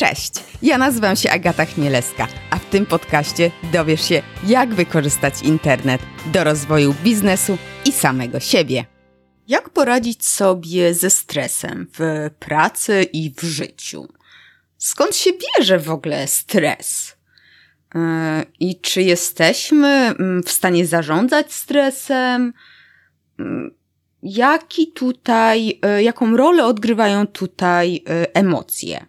Cześć, ja nazywam się Agata Chmielewska, a w tym podcaście dowiesz się, jak wykorzystać internet do rozwoju biznesu i samego siebie. Jak poradzić sobie ze stresem w pracy i w życiu? Skąd się bierze w ogóle stres? Yy, I czy jesteśmy mm, w stanie zarządzać stresem? Yy, jaki tutaj, yy, jaką rolę odgrywają tutaj emocje?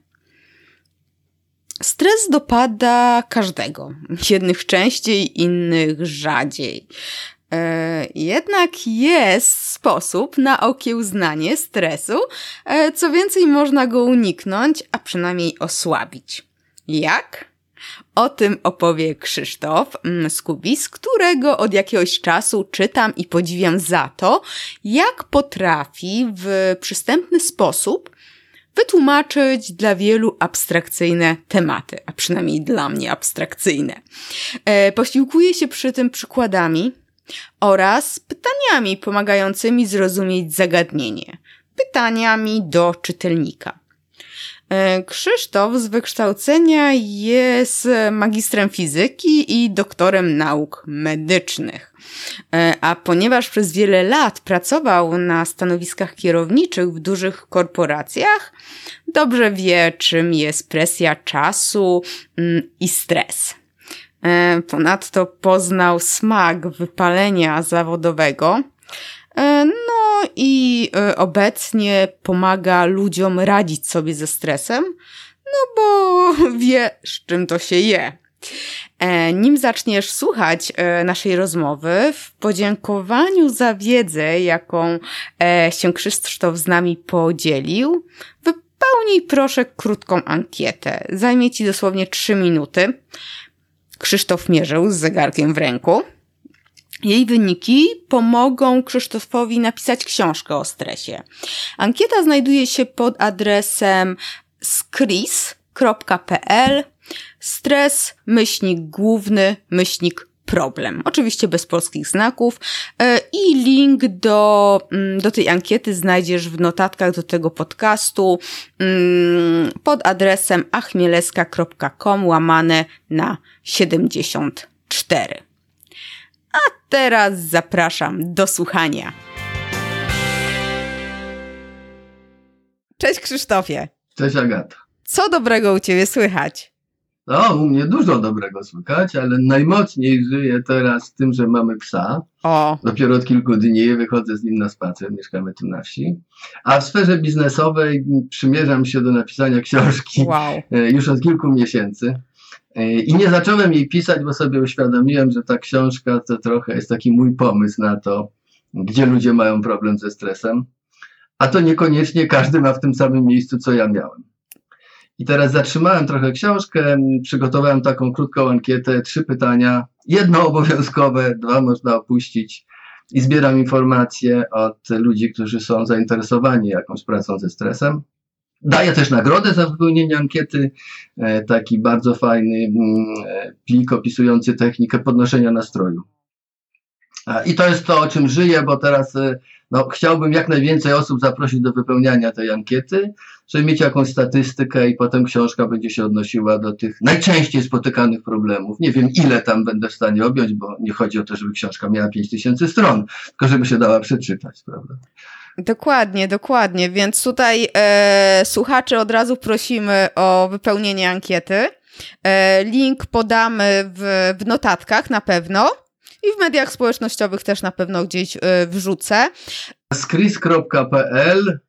Stres dopada każdego. Jednych częściej, innych rzadziej. E, jednak jest sposób na okiełznanie stresu, e, co więcej można go uniknąć, a przynajmniej osłabić. Jak? O tym opowie Krzysztof Skubis, którego od jakiegoś czasu czytam i podziwiam za to, jak potrafi w przystępny sposób wytłumaczyć dla wielu abstrakcyjne tematy, a przynajmniej dla mnie abstrakcyjne. E, posiłkuje się przy tym przykładami oraz pytaniami pomagającymi zrozumieć zagadnienie. Pytaniami do czytelnika. E, Krzysztof z wykształcenia jest magistrem fizyki i doktorem nauk medycznych. E, a ponieważ przez wiele lat pracował na stanowiskach kierowniczych w dużych korporacjach, dobrze wie, czym jest presja czasu mm, i stres. E, ponadto poznał smak wypalenia zawodowego. No i obecnie pomaga ludziom radzić sobie ze stresem, no bo wie, z czym to się je. E, nim zaczniesz słuchać e, naszej rozmowy, w podziękowaniu za wiedzę, jaką e, się Krzysztof z nami podzielił, wypełnij proszę krótką ankietę. Zajmie ci dosłownie 3 minuty. Krzysztof mierzył z zegarkiem w ręku. Jej wyniki pomogą Krzysztofowi napisać książkę o stresie. Ankieta znajduje się pod adresem skris.pl stres, myślnik główny, myślnik problem. Oczywiście bez polskich znaków. E, I link do, mm, do tej ankiety znajdziesz w notatkach do tego podcastu mm, pod adresem achmieleska.com łamane na 74. A teraz zapraszam do słuchania. Cześć Krzysztofie. Cześć Agata. Co dobrego u Ciebie słychać? No, u mnie dużo dobrego słychać, ale najmocniej żyję teraz tym, że mamy psa. O. Dopiero od kilku dni wychodzę z nim na spacer, mieszkamy tu na wsi. A w sferze biznesowej przymierzam się do napisania książki wow. E, już od kilku miesięcy. E, I nie zacząłem jej pisać, bo sobie uświadomiłem, że ta książka to trochę jest taki mój pomysł na to, gdzie ludzie mają problem ze stresem. A to niekoniecznie każdy ma w tym samym miejscu, co ja miałem. I teraz zatrzymałem trochę książkę, przygotowałem taką krótką ankietę, trzy pytania, jedno obowiązkowe, dwa można opuścić i zbieram informacje od ludzi, którzy są zainteresowani jakąś pracą ze stresem. Daję też nagrodę za wypełnienie ankiety, e, taki bardzo fajny mm, e, plik opisujący technikę podnoszenia nastroju. I to jest to, o czym żyję, bo teraz e, no, chciałbym jak najwięcej osób zaprosić do wypełniania tej ankiety, żeby mieć jakąś statystykę i potem książka będzie się odnosiła do tych najczęściej spotykanych problemów. Nie wiem, ile tam będę w stanie objąć, bo nie chodzi o to, żeby książka miała 5000 stron, tylko żeby się dała przeczytać, prawda? Dokładnie, dokładnie. Więc tutaj e, słuchaczy od razu prosimy o wypełnienie ankiety. E, link podamy w, w notatkach na pewno. I w mediach społecznościowych też na pewno gdzieś y, wrzucę. skris.pl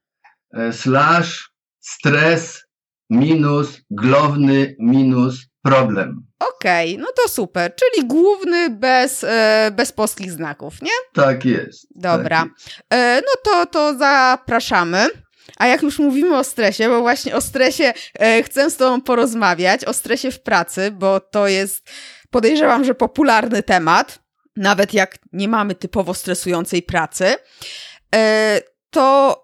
e, slash stres minus główny minus problem. Okej, okay, no to super. Czyli główny bez, e, bez polskich znaków, nie? Tak jest. Dobra. Tak jest. E, no to, to zapraszamy. A jak już mówimy o stresie, bo właśnie o stresie chcę z Tobą porozmawiać, o stresie w pracy, bo to jest, podejrzewam, że popularny temat nawet jak nie mamy typowo stresującej pracy, e, to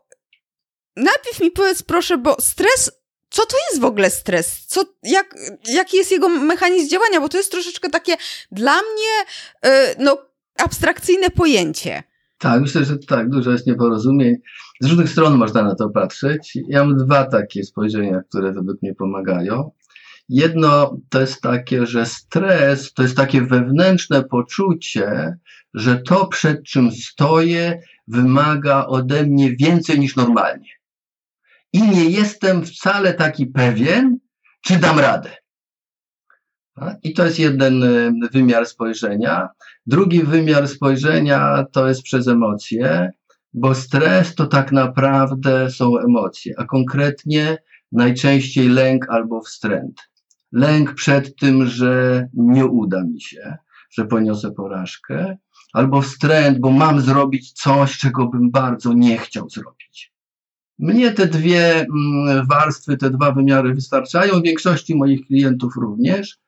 najpierw mi powiedz proszę, bo stres, co to jest w ogóle stres? Co, jak, jaki jest jego mechanizm działania? Bo to jest troszeczkę takie dla mnie, e, no, abstrakcyjne pojęcie. Tak, myślę, że tak, dużo jest nieporozumień. Z różnych stron można na to patrzeć. Ja mam dwa takie spojrzenia, które według mnie pomagają. Jedno to jest takie, że stres to jest takie wewnętrzne poczucie, że to, przed czym stoję, wymaga ode mnie więcej niż normalnie. I nie jestem wcale taki pewien, czy dam radę. I to jest jeden y, wymiar spojrzenia. Drugi wymiar spojrzenia to jest przez emocje, bo stres to tak naprawdę są emocje, a konkretnie najczęściej lęk albo wstręt. Lęk przed tym, że nie uda mi się, że poniosę porażkę, albo wstręt, bo mam zrobić coś, czego bym bardzo nie chciał zrobić. Mnie te dwie mm, warstwy, te dwa wymiary wystarczają, większości moich klientów również.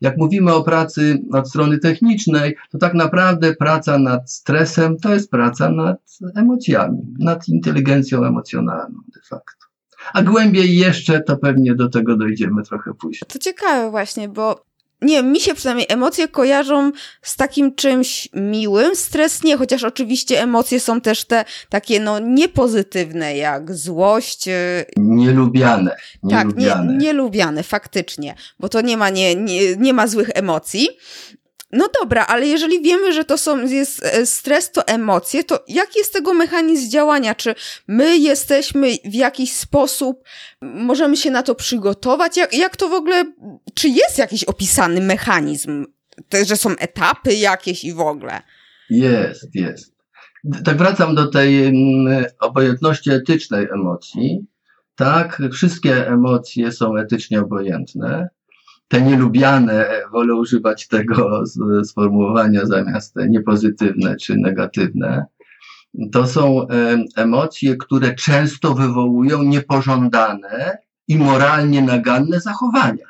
Jak mówimy o pracy od strony technicznej, to tak naprawdę praca nad stresem to jest praca nad emocjami, nad inteligencją emocjonalną de facto. A głębiej jeszcze, to pewnie do tego dojdziemy trochę później. To ciekawe właśnie, bo nie mi się przynajmniej emocje kojarzą z takim czymś miłym, stres nie, chociaż oczywiście emocje są też te takie no niepozytywne, jak złość. Y, nielubiane. nielubiane. Tak, nie, nielubiane, faktycznie, bo to nie ma, nie, nie, nie ma złych emocji. No dobra, ale jeżeli wiemy, że to są, jest e, stres, to emocje, to jaki jest tego mechanizm działania? Czy my jesteśmy w jakiś sposób, możemy się na to przygotować? Jak, jak to w ogóle, czy jest jakiś opisany mechanizm? To, że są etapy jakieś i w ogóle? Jest, jest. Tak wracam do tej mm, obojętności etycznej emocji. Tak, wszystkie emocje są etycznie obojętne te nielubiane, wolę używać tego sformułowania zamiast te niepozytywne czy negatywne, to są emocje, które często wywołują niepożądane i moralnie naganne zachowania.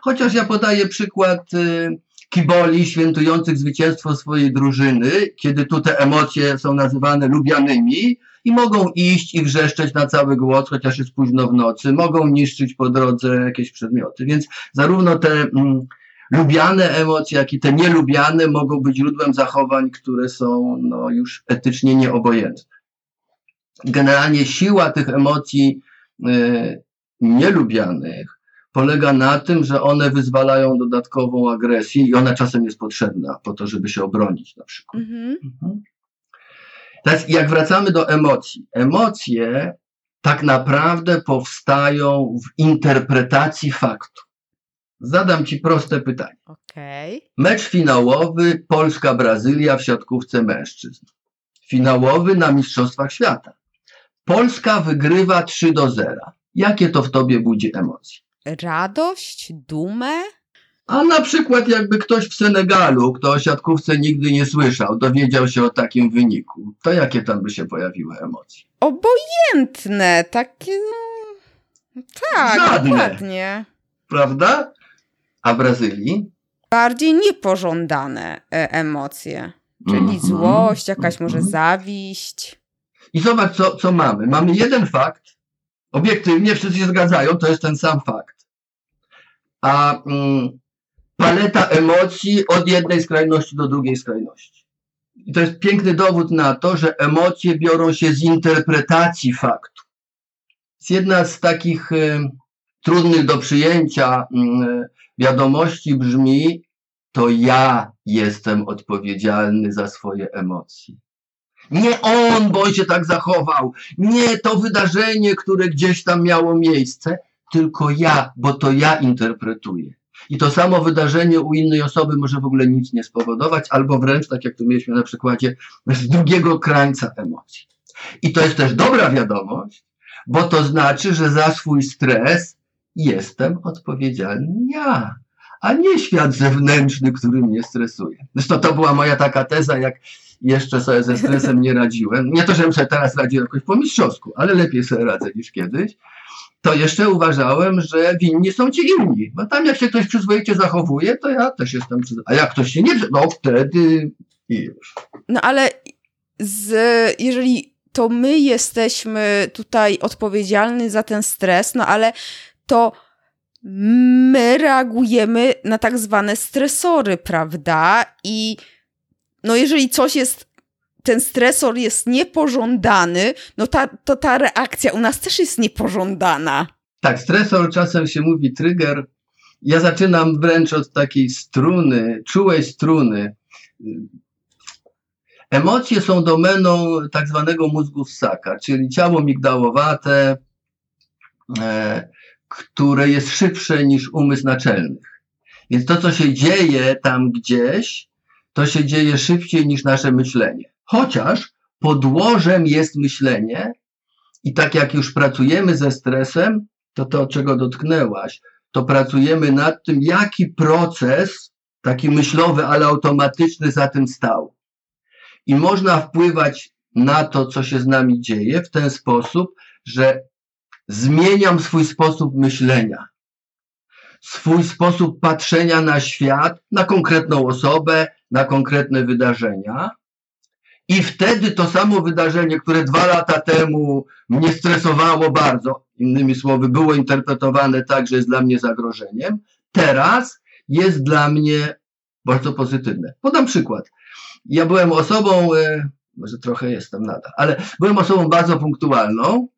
Chociaż ja podaję przykład y, kiboli świętujących zwycięstwo swojej drużyny, kiedy tu te emocje są nazywane lubianymi, i mogą iść i wrzeszczeć na cały głos, chociaż jest późno w nocy, mogą niszczyć po drodze jakieś przedmioty. Więc zarówno te mm, lubiane emocje, jak i te nielubiane mogą być źródłem zachowań, które są no, już etycznie nieobojętne. Generalnie siła tych emocji y, nielubianych polega na tym, że one wyzwalają dodatkową agresję i ona czasem jest potrzebna po to, żeby się obronić na przykład. Mhm. Mhm. Teraz jak wracamy do emocji. Emocje tak naprawdę powstają w interpretacji faktu. Zadam Ci proste pytanie. Okay. Mecz finałowy Polska-Brazylia w siatkówce mężczyzn. Finałowy na Mistrzostwach Świata. Polska wygrywa 3 do 0. Jakie to w Tobie budzi emocje? Radość, dumę? A na przykład jakby ktoś w Senegalu, kto o siatkówce nigdy nie słyszał, dowiedział się o takim wyniku, to jakie tam by się pojawiły emocje? Obojętne, takie... No, tak, Żadne. dokładnie. Prawda? A w Brazylii? Bardziej niepożądane e, emocje. Czyli mm -hmm. złość, jakaś może mm -hmm. zawiść. I zobacz, co, co mamy. Mamy jeden fakt. Obiektywnie wszyscy się zgadzają, to jest ten sam fakt. A mm, paleta emocji od jednej skrajności do drugiej skrajności. I to jest piękny dowód na to, że emocje biorą się z interpretacji faktu. Jest jedna z takich y, trudnych do przyjęcia y, wiadomości brzmi, to ja jestem odpowiedzialny za swoje emocje. Nie on, bo on się tak zachował. Nie to wydarzenie, które gdzieś tam miało miejsce, tylko ja, bo to ja interpretuję. I to samo wydarzenie u innej osoby może w ogóle nic nie spowodować, albo wręcz, tak jak tu mieliśmy na przykładzie, z drugiego krańca emocji. I to jest też dobra wiadomość, bo to znaczy, że za swój stres jestem odpowiedzialny ja, a nie świat zewnętrzny, który mnie stresuje. Zresztą to była moja taka teza, jak jeszcze sobie ze stresem nie radziłem. Nie to, żebym sobie teraz radził jakoś po mistrzowsku, ale lepiej sobie radzę niż kiedyś to jeszcze uważałem, że winni są ci inni. Bo tam jak się ktoś przyzwoicie zachowuje, to ja też jestem przyzwoity. A jak ktoś się nie no wtedy i już. No ale z, jeżeli to my jesteśmy tutaj odpowiedzialni za ten stres, no ale to my reagujemy na tak zwane stresory, prawda? I no jeżeli coś jest ten stresor jest niepożądany, no ta, to ta reakcja u nas też jest niepożądana. Tak, stresor czasem się mówi trigger. Ja zaczynam wręcz od takiej struny, czułej struny. Emocje są domeną tak zwanego mózgu ssaka, czyli ciało migdałowate, e, które jest szybsze niż umysł naczelnych. Więc to, co się dzieje tam gdzieś, to się dzieje szybciej niż nasze myślenie. Chociaż podłożem jest myślenie i tak jak już pracujemy ze stresem, to to, czego dotknęłaś, to pracujemy nad tym, jaki proces, taki myślowy, ale automatyczny za tym stał. I można wpływać na to, co się z nami dzieje w ten sposób, że zmieniam swój sposób myślenia, swój sposób patrzenia na świat, na konkretną osobę, na konkretne wydarzenia. I wtedy to samo wydarzenie, które dwa lata temu mnie stresowało bardzo, innymi słowy, było interpretowane tak, że jest dla mnie zagrożeniem, teraz jest dla mnie bardzo pozytywne. Podam przykład. Ja byłem osobą, e, może trochę jestem nadal, ale byłem osobą bardzo punktualną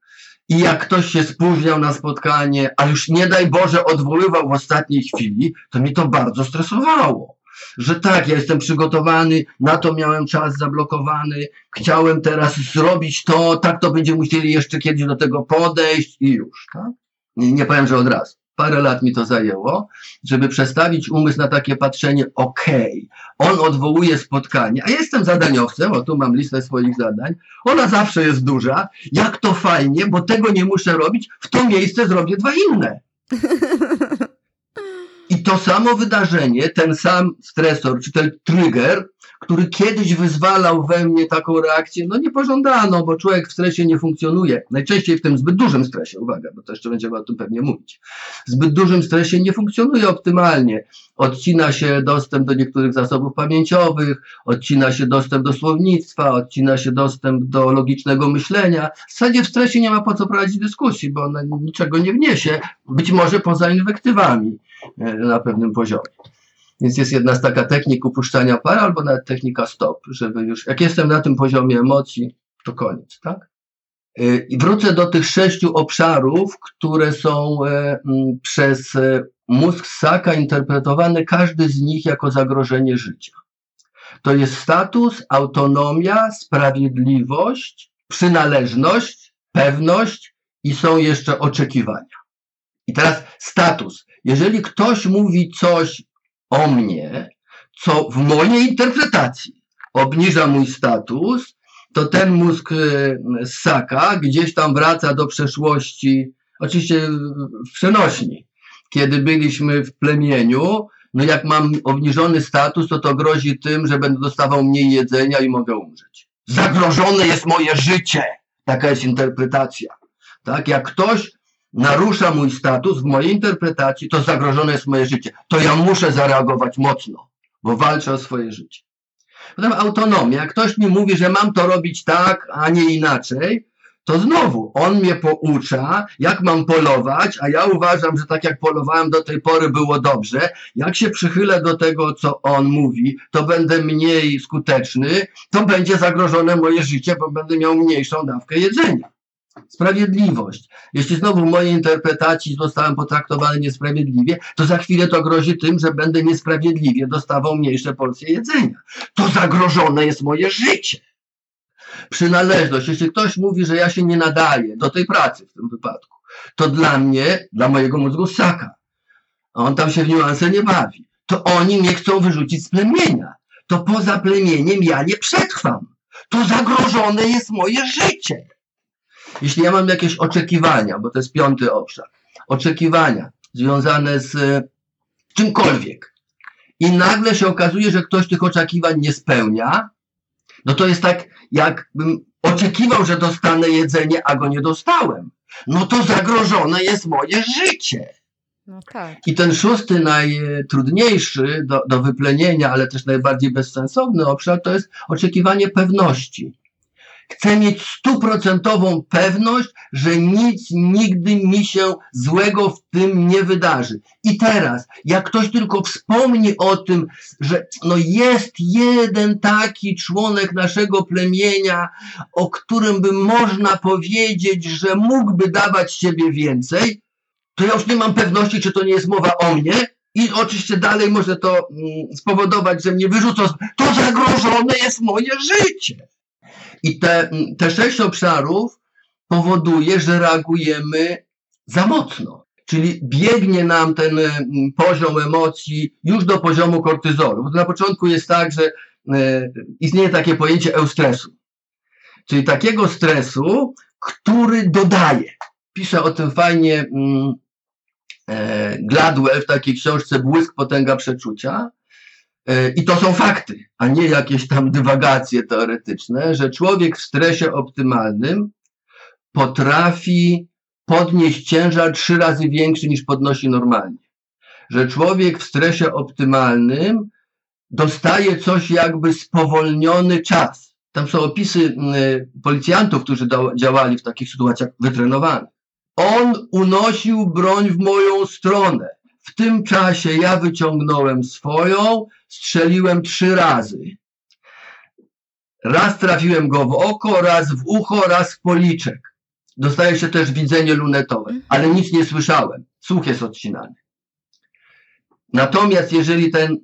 i jak ktoś się spóźniał na spotkanie, a już nie daj Boże odwoływał w ostatniej chwili, to mnie to bardzo stresowało. Że tak, ja jestem przygotowany, na to miałem czas zablokowany, chciałem teraz zrobić to, tak to będziemy musieli jeszcze kiedyś do tego podejść i już, tak? Nie, nie powiem, że od razu parę lat mi to zajęło, żeby przestawić umysł na takie patrzenie, okej, okay, on odwołuje spotkanie, a jestem zadaniowcem, o tu mam listę swoich zadań, ona zawsze jest duża, jak to fajnie, bo tego nie muszę robić, w to miejsce zrobię dwa inne. I to samo wydarzenie, ten sam stresor, czy ten trigger, który kiedyś wyzwalał we mnie taką reakcję, no niepożądaną, bo człowiek w stresie nie funkcjonuje. Najczęściej w tym zbyt dużym stresie, uwaga, bo to jeszcze będziemy o tym pewnie mówić. W zbyt dużym stresie nie funkcjonuje optymalnie. Odcina się dostęp do niektórych zasobów pamięciowych, odcina się dostęp do słownictwa, odcina się dostęp do logicznego myślenia. W zasadzie w stresie nie ma po co prowadzić dyskusji, bo ona niczego nie wniesie, być może poza inwektywami na pewnym poziomie. Więc jest jedna z taka technik upuszczania para, albo nawet technika stop, żeby już, jak jestem na tym poziomie emocji, to koniec, tak? Y, I wrócę do tych sześciu obszarów, które są e, przez e, mózg Saka interpretowane, każdy z nich jako zagrożenie życia. To jest status, autonomia, sprawiedliwość, przynależność, pewność i są jeszcze oczekiwania. I teraz status. Jeżeli ktoś mówi coś o mnie, co w mojej interpretacji obniża mój status, to ten mózg ssaka gdzieś tam wraca do przeszłości, oczywiście w przenośni. Kiedy byliśmy w plemieniu, no jak mam obniżony status, to to grozi tym, że będę dostawał mniej jedzenia i mogę umrzeć. Zagrożone jest moje życie. Taka jest interpretacja. Tak, jak ktoś narusza mój status, w mojej interpretacji to zagrożone jest moje życie. To ja muszę zareagować mocno, bo walczę o swoje życie. Potem autonomia. Ktoś mi mówi, że mam to robić tak, a nie inaczej, to znowu on mnie poucza, jak mam polować, a ja uważam, że tak jak polowałem do tej pory było dobrze. Jak się przychylę do tego, co on mówi, to będę mniej skuteczny, to będzie zagrożone moje życie, bo będę miał mniejszą dawkę jedzenia. Sprawiedliwość. Jeśli znowu w mojej interpretacji zostałem potraktowany niesprawiedliwie, to za chwilę to grozi tym, że będę niesprawiedliwie dostawał mniejsze porcje jedzenia. To zagrożone jest moje życie. Przynależność. Jeśli ktoś mówi, że ja się nie nadaję do tej pracy w tym wypadku, to dla mnie, dla mojego mózgu saka. On tam się w niuanse nie bawi. To oni mnie chcą wyrzucić z plemienia. To poza plemieniem ja nie przetrwam. To zagrożone jest moje życie. Jeśli ja mam jakieś oczekiwania, bo to jest piąty obszar, oczekiwania związane z e, czymkolwiek i nagle się okazuje, że ktoś tych oczekiwań nie spełnia, no to jest tak, jakbym oczekiwał, że dostanę jedzenie, a go nie dostałem. No to zagrożone jest moje życie. No tak. I ten szósty, najtrudniejszy do, do wyplenienia, ale też najbardziej bezsensowny obszar, to jest oczekiwanie pewności. Chcę mieć stuprocentową pewność, że nic nigdy mi się złego w tym nie wydarzy. I teraz, jak ktoś tylko wspomni o tym, że no jest jeden taki członek naszego plemienia, o którym by można powiedzieć, że mógłby dawać siebie więcej, to ja już nie mam pewności, czy to nie jest mowa o mnie. I oczywiście dalej może to mm, spowodować, że mnie wyrzucą. To zagrożone jest moje życie. I te, te sześć obszarów powoduje, że reagujemy za mocno. Czyli biegnie nam ten poziom emocji już do poziomu kortyzolu. Na początku jest tak, że e, istnieje takie pojęcie eustresu. Czyli takiego stresu, który dodaje. Pisze o tym fajnie e, Gladwell w takiej książce Błysk, potęga przeczucia, I to są fakty, a nie jakieś tam dywagacje teoretyczne, że człowiek w stresie optymalnym potrafi podnieść ciężar trzy razy większy niż podnosi normalnie. Że człowiek w stresie optymalnym dostaje coś jakby spowolniony czas. Tam są opisy policjantów, którzy działali w takich sytuacjach wytrenowanych. On unosił broń w moją stronę. W tym czasie ja wyciągnąłem swoją, strzeliłem trzy razy. Raz trafiłem go w oko, raz w ucho, raz w policzek. Dostaje się też widzenie lunetowe, mhm. ale nic nie słyszałem. Słuch jest odcinany. Natomiast jeżeli ten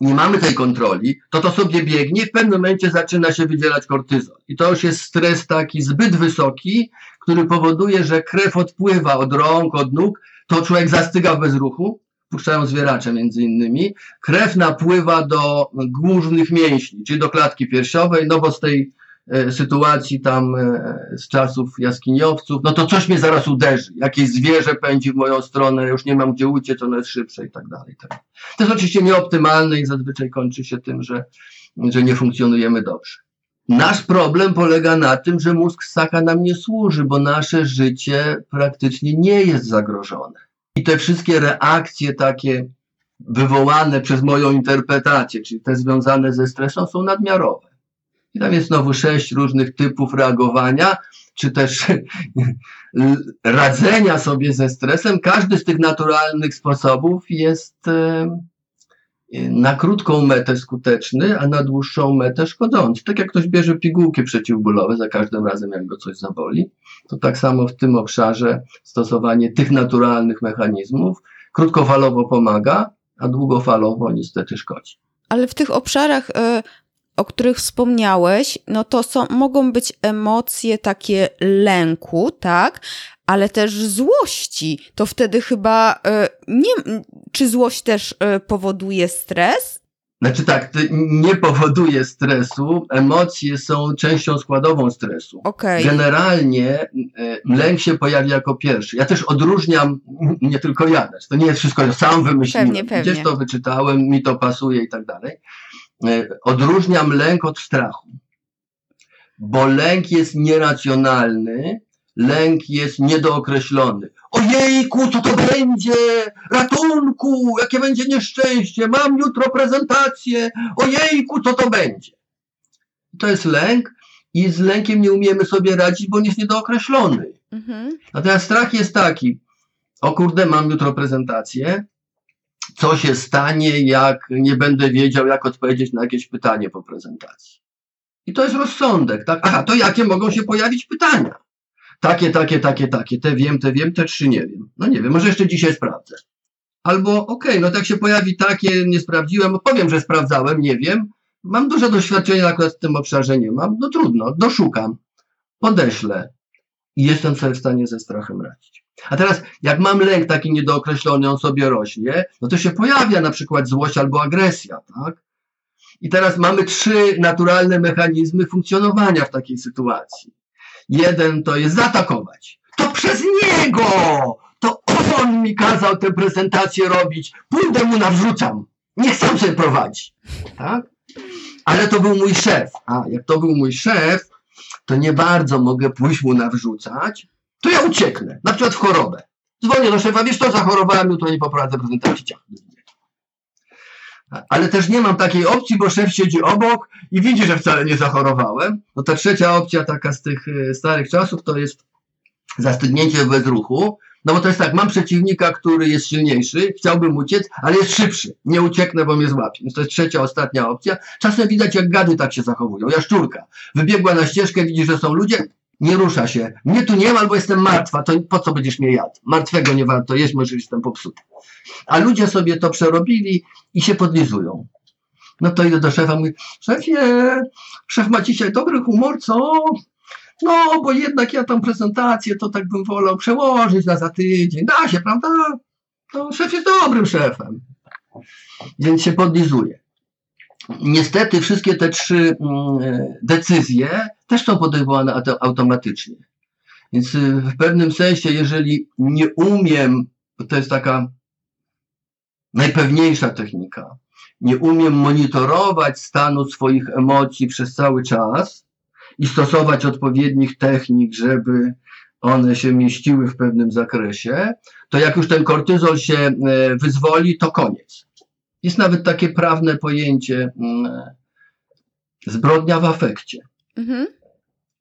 nie mamy tej kontroli, to to sobie biegnie, w pewnym momencie zaczyna się wydzielać kortyzol. I to już jest stres taki zbyt wysoki, który powoduje, że krew odpływa od rąk, od nóg, to człowiek zastyga w bezruchu, puszczają zwieracze między innymi, krew napływa do głównych mięśni, czyli do klatki piersiowej, no bo z tej e, sytuacji tam e, z czasów jaskiniowców, no to coś mnie zaraz uderzy, jakieś zwierzę pędzi w moją stronę, już nie mam gdzie uciec, ono jest szybsze i tak dalej. Tak. To jest oczywiście nieoptymalne i zazwyczaj kończy się tym, że, że nie funkcjonujemy dobrze. Nasz problem polega na tym, że mózg ssaka nam nie służy, bo nasze życie praktycznie nie jest zagrożone. I te wszystkie reakcje takie wywołane przez moją interpretację, czyli te związane ze stresem, są nadmiarowe. I tam jest znowu sześć różnych typów reagowania, czy też radzenia sobie ze stresem. Każdy z tych naturalnych sposobów jest na krótką metę skuteczny, a na dłuższą metę szkodzący. Tak jak ktoś bierze pigułki przeciwbólowe za każdym razem, jak go coś zaboli, to tak samo w tym obszarze stosowanie tych naturalnych mechanizmów krótkofalowo pomaga, a długofalowo niestety szkodzi. Ale w tych obszarach, e, o których wspomniałeś, no to są, mogą być emocje takie lęku, tak? Ale też złości. To wtedy chyba e, nie, czy złość też e, powoduje stres? Znaczy tak, nie powoduje stresu, emocje są częścią składową stresu. Okay. Generalnie e, lęk się pojawia jako pierwszy. Ja też odróżniam, nie tylko ja, to nie jest wszystko, ja sam wymyśliłem, pewnie, pewnie. gdzieś to wyczytałem, mi to pasuje i tak dalej. Odróżniam lęk od strachu, bo lęk jest nieracjonalny, lęk jest niedookreślony. Ojejku, co to będzie? Ratunku, jakie będzie nieszczęście? Mam jutro prezentację. Ojejku, co to będzie? To jest lęk i z lękiem nie umiemy sobie radzić, bo on jest niedookreślony. Mhm. Natomiast strach jest taki, o kurde, mam jutro prezentację, co się stanie, jak nie będę wiedział, jak odpowiedzieć na jakieś pytanie po prezentacji. I to jest rozsądek, tak? Aha, to jakie mogą się pojawić pytania? Takie, takie, takie, takie, te wiem, te wiem, te trzy nie wiem. No nie wiem, może jeszcze dzisiaj sprawdzę. Albo okej, okay, no tak się pojawi takie, nie sprawdziłem, powiem, że sprawdzałem, nie wiem. Mam duże doświadczenie akurat w tym obszarze, nie mam. No trudno, doszukam, podeślę i jestem sobie w stanie ze strachem radzić. A teraz, jak mam lęk taki niedookreślony, on sobie rośnie, no to się pojawia na przykład złość albo agresja, tak? I teraz mamy trzy naturalne mechanizmy funkcjonowania w takiej sytuacji. Jeden to jest zaatakować. To przez niego! To on mi kazał tę prezentację robić. Pójdę mu nawrzucam. Niech sam sobie prowadzi. Tak? Ale to był mój szef. A jak to był mój szef, to nie bardzo mogę pójść mu nawrzucać. To ja ucieknę. Na przykład w chorobę. Dzwonię do szefa, wiesz co, zachorowałem, jutro nie poprowadzę prezentacji. Ale też nie mam takiej opcji, bo szef siedzi obok i widzi, że wcale nie zachorowałem. No ta trzecia opcja, taka z tych e, starych czasów, to jest zastygnięcie w bezruchu. No bo to jest tak, mam przeciwnika, który jest silniejszy, chciałbym uciec, ale jest szybszy. Nie ucieknę, bo mnie złapie. Więc to jest trzecia, ostatnia opcja. Czasem widać, jak gady tak się zachowują. Jaszczurka wybiegła na ścieżkę, widzi, że są ludzie, nie rusza się. Mnie tu nie ma, albo jestem martwa, to po co będziesz mnie jadł? Martwego nie warto jeść, może jestem popsuty. A ludzie sobie to przerobili i się podlizują. No to idę do szefa, mówi, szefie, szef ma dzisiaj dobry humor, co? No, bo jednak ja tam prezentację to tak bym wolał przełożyć na za tydzień. Da się, prawda? To szef jest dobrym szefem. Więc się podlizuje. Niestety wszystkie te trzy mm, decyzje też są podejmowane automatycznie. Więc y, w pewnym sensie, jeżeli nie umiem, to jest taka najpewniejsza technika, nie umiem monitorować stanu swoich emocji przez cały czas i stosować odpowiednich technik, żeby one się mieściły w pewnym zakresie, to jak już ten kortyzol się e, wyzwoli, to koniec. Jest nawet takie prawne pojęcie mm, zbrodnia w afekcie, mhm.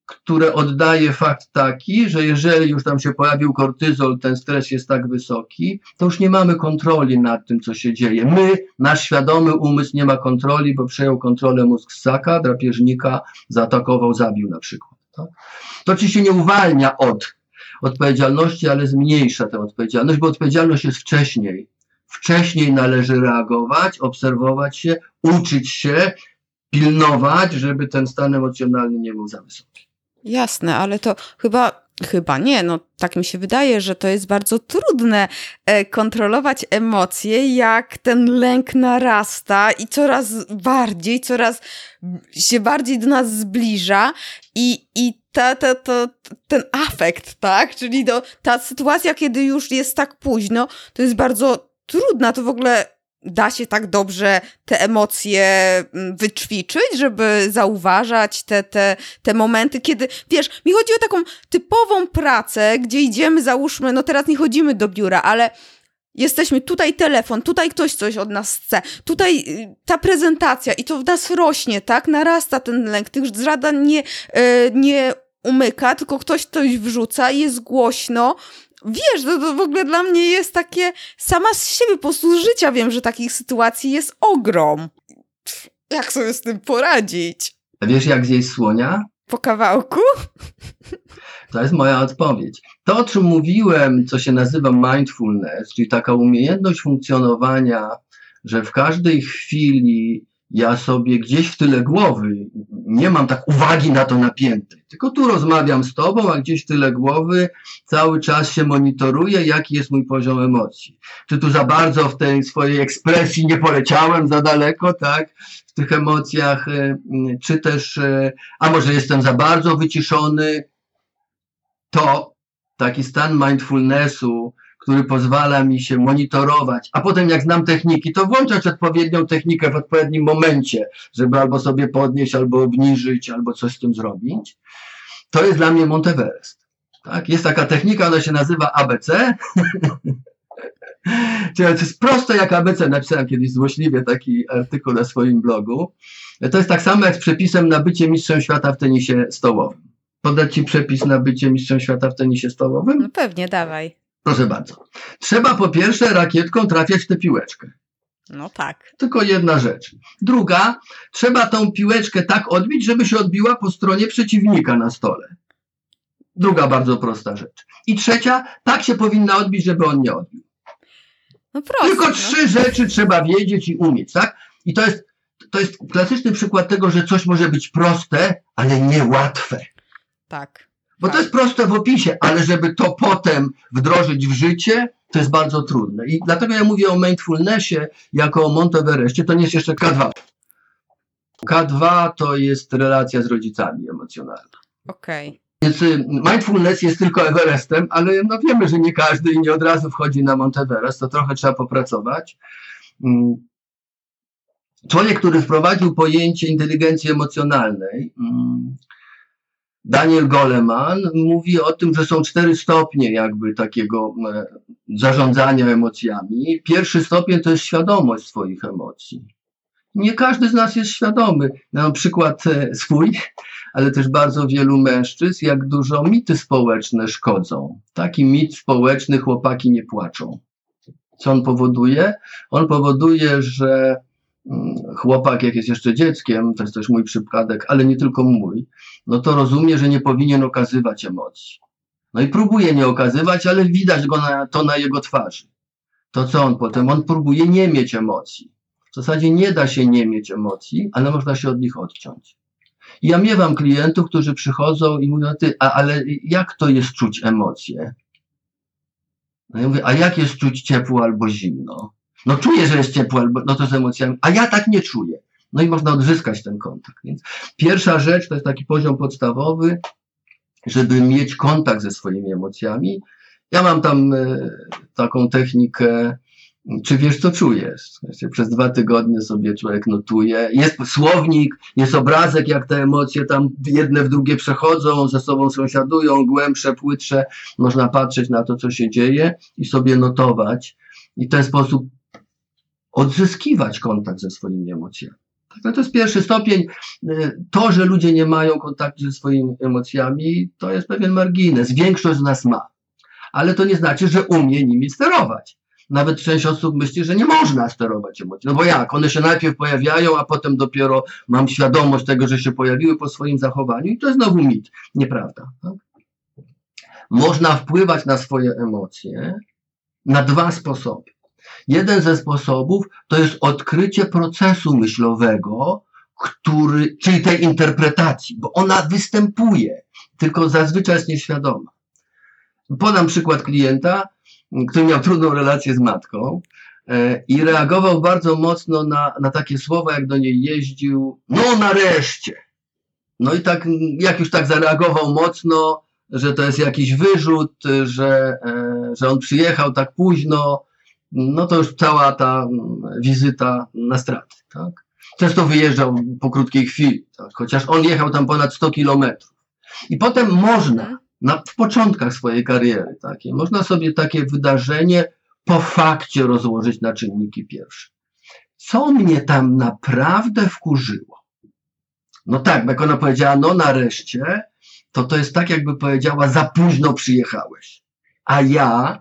które oddaje fakt taki, że jeżeli już tam się pojawił kortyzol, ten stres jest tak wysoki, to już nie mamy kontroli nad tym, co się dzieje. My, nasz świadomy umysł nie ma kontroli, bo przejął kontrolę mózg ssaka, drapieżnika, zaatakował, zabił na przykład. Tak? To oczywiście nie uwalnia od odpowiedzialności, ale zmniejsza tę odpowiedzialność, bo odpowiedzialność jest wcześniej wcześniej należy reagować, obserwować się, uczyć się, pilnować, żeby ten stan emocjonalny nie był za wysoki. Jasne, ale to chyba Chyba nie, no tak mi się wydaje, że to jest bardzo trudne e, kontrolować emocje, jak ten lęk narasta i coraz bardziej, coraz się bardziej do nas zbliża i, i ta, ta, ta, ten afekt, tak? Czyli do, ta sytuacja, kiedy już jest tak późno, to jest bardzo trudna, to w ogóle da się tak dobrze te emocje mm, wyćwiczyć, żeby zauważać te, te, te momenty, kiedy, wiesz, mi chodzi o taką typową pracę, gdzie idziemy, załóżmy, no teraz nie chodzimy do biura, ale jesteśmy, tutaj telefon, tutaj ktoś coś od nas chce, tutaj y, ta prezentacja i to w nas rośnie, tak, narasta ten lęk, tych zadań nie, y, nie umyka, tylko ktoś coś wrzuca i jest głośno, wiesz, to, to w ogóle dla mnie jest takie, sama z siebie po prostu życia wiem, że takich sytuacji jest ogrom. Jak sobie z tym poradzić? A wiesz, jak zjeść słonia? Po kawałku? To jest moja odpowiedź. To, o czym mówiłem, co się nazywa mindfulness, czyli taka umiejętność funkcjonowania, że w każdej chwili ja sobie gdzieś w tyle głowy nie mam tak uwagi na to napięte. Tylko tu rozmawiam z tobą, a gdzieś w tyle głowy cały czas się monitoruję, jaki jest mój poziom emocji. Czy tu za bardzo w tej swojej ekspresji nie poleciałem za daleko, tak? W tych emocjach, e, czy też, e, a może jestem za bardzo wyciszony. To taki stan mindfulnessu, który pozwala mi się monitorować, a potem jak znam techniki, to włączać odpowiednią technikę w odpowiednim momencie, żeby albo sobie podnieść, albo obniżyć, albo coś z tym zrobić. To jest dla mnie Monteverest. Tak? Jest taka technika, ona się nazywa ABC. To jest proste jak ABC. Napisałem kiedyś złośliwie taki artykuł na swoim blogu. To jest tak samo jak z przepisem na bycie mistrzem świata w tenisie stołowym. Podać Ci przepis na bycie mistrzem świata w tenisie stołowym? No pewnie, dawaj. Proszę bardzo. Trzeba po pierwsze rakietką trafiać w tę piłeczkę. No tak. Tylko jedna rzecz. Druga, trzeba tą piłeczkę tak odbić, żeby się odbiła po stronie przeciwnika na stole. Druga bardzo prosta rzecz. I trzecia, tak się powinna odbić, żeby on nie odbił. No proste, Tylko no. trzy no. rzeczy trzeba wiedzieć i umieć, tak? I to jest, to jest klasyczny przykład tego, że coś może być proste, ale niełatwe. Tak. Bo to jest proste w opisie, ale żeby to potem wdrożyć w życie, to jest bardzo trudne. I dlatego ja mówię o mindfulnessie jako o Monteverestie, to nie jest jeszcze K2. K2 to jest relacja z rodzicami emocjonalna. Okej. Okay. Więc y, mindfulness jest tylko Everestem, ale no wiemy, że nie każdy i nie od razu wchodzi na Monteverest, to trochę trzeba popracować. Mm. Człowiek, który wprowadził pojęcie inteligencji emocjonalnej, mm, Daniel Goleman mówi o tym, że są cztery stopnie jakby takiego e, zarządzania emocjami. Pierwszy stopień to jest świadomość swoich emocji. Nie każdy z nas jest świadomy. Mam przykład e, swój, ale też bardzo wielu mężczyzn, jak dużo mity społeczne szkodzą. Taki mit społeczny, chłopaki nie płaczą. Co on powoduje? On powoduje, że chłopak, jak jest jeszcze dzieckiem, to jest też mój przypadek, ale nie tylko mój, no to rozumie, że nie powinien okazywać emocji. No i próbuje nie okazywać, ale widać go na, to na jego twarzy. To co on potem? On próbuje nie mieć emocji. W zasadzie nie da się nie mieć emocji, ale można się od nich odciąć. I ja miewam klientów, którzy przychodzą i mówią, ty, a, ale jak to jest czuć emocje? No ja mówię, a jak jest czuć ciepło albo zimno? No czuję, że jest ciepło, albo, no to z emocjami, a ja tak nie czuję. No i można odzyskać ten kontakt. Więc pierwsza rzecz to jest taki poziom podstawowy, żeby mieć kontakt ze swoimi emocjami. Ja mam tam e, taką technikę, czy wiesz, co czujesz? Przez dwa tygodnie sobie człowiek notuje. Jest słownik, jest obrazek, jak te emocje tam jedne w drugie przechodzą, ze sobą sąsiadują, głębsze, płytsze. Można patrzeć na to, co się dzieje i sobie notować. I w ten sposób odzyskiwać kontakt ze swoimi emocjami. No to jest pierwszy stopień. To, że ludzie nie mają kontaktu ze swoimi emocjami, to jest pewien margines. Większość z nas ma. Ale to nie znaczy, że umie nimi sterować. Nawet część osób myśli, że nie można sterować emocji. No bo jak? One się najpierw pojawiają, a potem dopiero mam świadomość tego, że się pojawiły po swoim zachowaniu i to jest znowu mit. Nieprawda. Tak? Można wpływać na swoje emocje na dwa sposoby. Jeden ze sposobów to jest odkrycie procesu myślowego, który, czyli tej interpretacji, bo ona występuje, tylko zazwyczaj jest nieświadoma. Podam przykład klienta, który miał trudną relację z matką e, i reagował bardzo mocno na, na takie słowa, jak do niej jeździł, no nareszcie. No i tak, jak już tak zareagował mocno, że to jest jakiś wyrzut, że, e, że on przyjechał tak późno, no to już cała ta wizyta na straty. Tak? Często wyjeżdżał po krótkiej chwili, tak? chociaż on jechał tam ponad 100 kilometrów. I potem można na, w początkach swojej kariery takie. Można sobie takie wydarzenie po fakcie rozłożyć na czynniki pierwsze. Co mnie tam naprawdę wkurzyło? No tak, jak ona powiedziała, no nareszcie, to to jest tak, jakby powiedziała, za późno przyjechałeś. A ja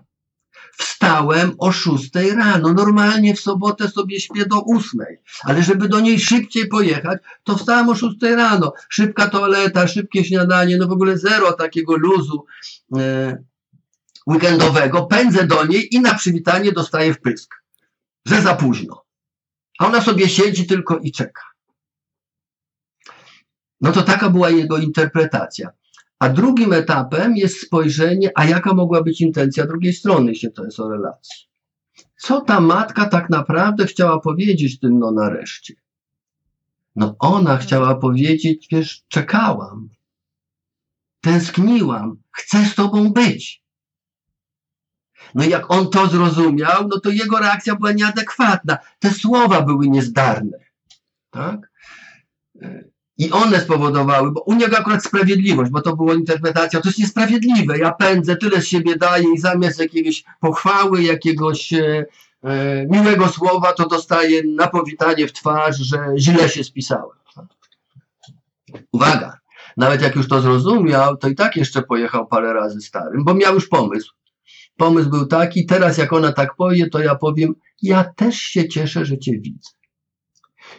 wstałem o szóstej rano. Normalnie w sobotę sobie śpię do ósmej, ale żeby do niej szybciej pojechać, to wstałem o szóstej rano. Szybka toaleta, szybkie śniadanie, no w ogóle zero takiego luzu e, weekendowego. Pędzę do niej i na przywitanie dostaję wpysk, że za późno. A ona sobie siedzi tylko i czeka. No to taka była jego interpretacja. A drugim etapem jest spojrzenie, a jaka mogła być intencja drugiej strony, jeśli to jest o relacji. Co ta matka tak naprawdę chciała powiedzieć tym no nareszcie? No ona chciała powiedzieć, wiesz, czekałam, tęskniłam, chcę z tobą być. No i jak on to zrozumiał, no to jego reakcja była nieadekwatna. Te słowa były niezdarne. Tak? I one spowodowały, bo u niego akurat sprawiedliwość, bo to była interpretacja, to jest niesprawiedliwe, ja pędzę, tyle z siebie daję i zamiast jakiejś pochwały, jakiegoś e, e, miłego słowa, to dostaję na powitanie w twarz, że źle się spisałem. Uwaga, nawet jak już to zrozumiał, to i tak jeszcze pojechał parę razy starym, bo miał już pomysł. Pomysł był taki, teraz jak ona tak powie, to ja powiem, ja też się cieszę, że cię widzę.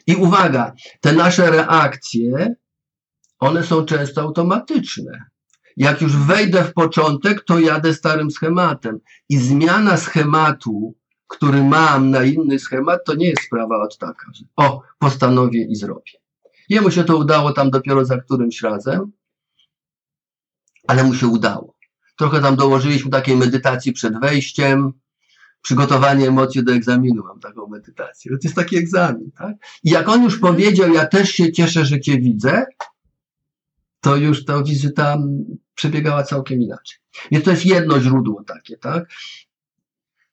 I uwaga, te nasze reakcje, one są często automatyczne. Jak już wejdę w początek, to jadę starym schematem. I zmiana schematu, który mam na inny schemat, to nie jest sprawa od taka, że o, postanowię i zrobię. Jemu się to udało tam dopiero za którymś razem, ale mu się udało. Trochę tam dołożyliśmy takiej medytacji przed wejściem, przygotowanie emocji do egzaminu, mam taką medytację. To jest taki egzamin, tak? I jak on już mhm. powiedział, ja też się cieszę, że cię widzę, to już ta wizyta przebiegała całkiem inaczej. Więc to jest jedno źródło takie, tak?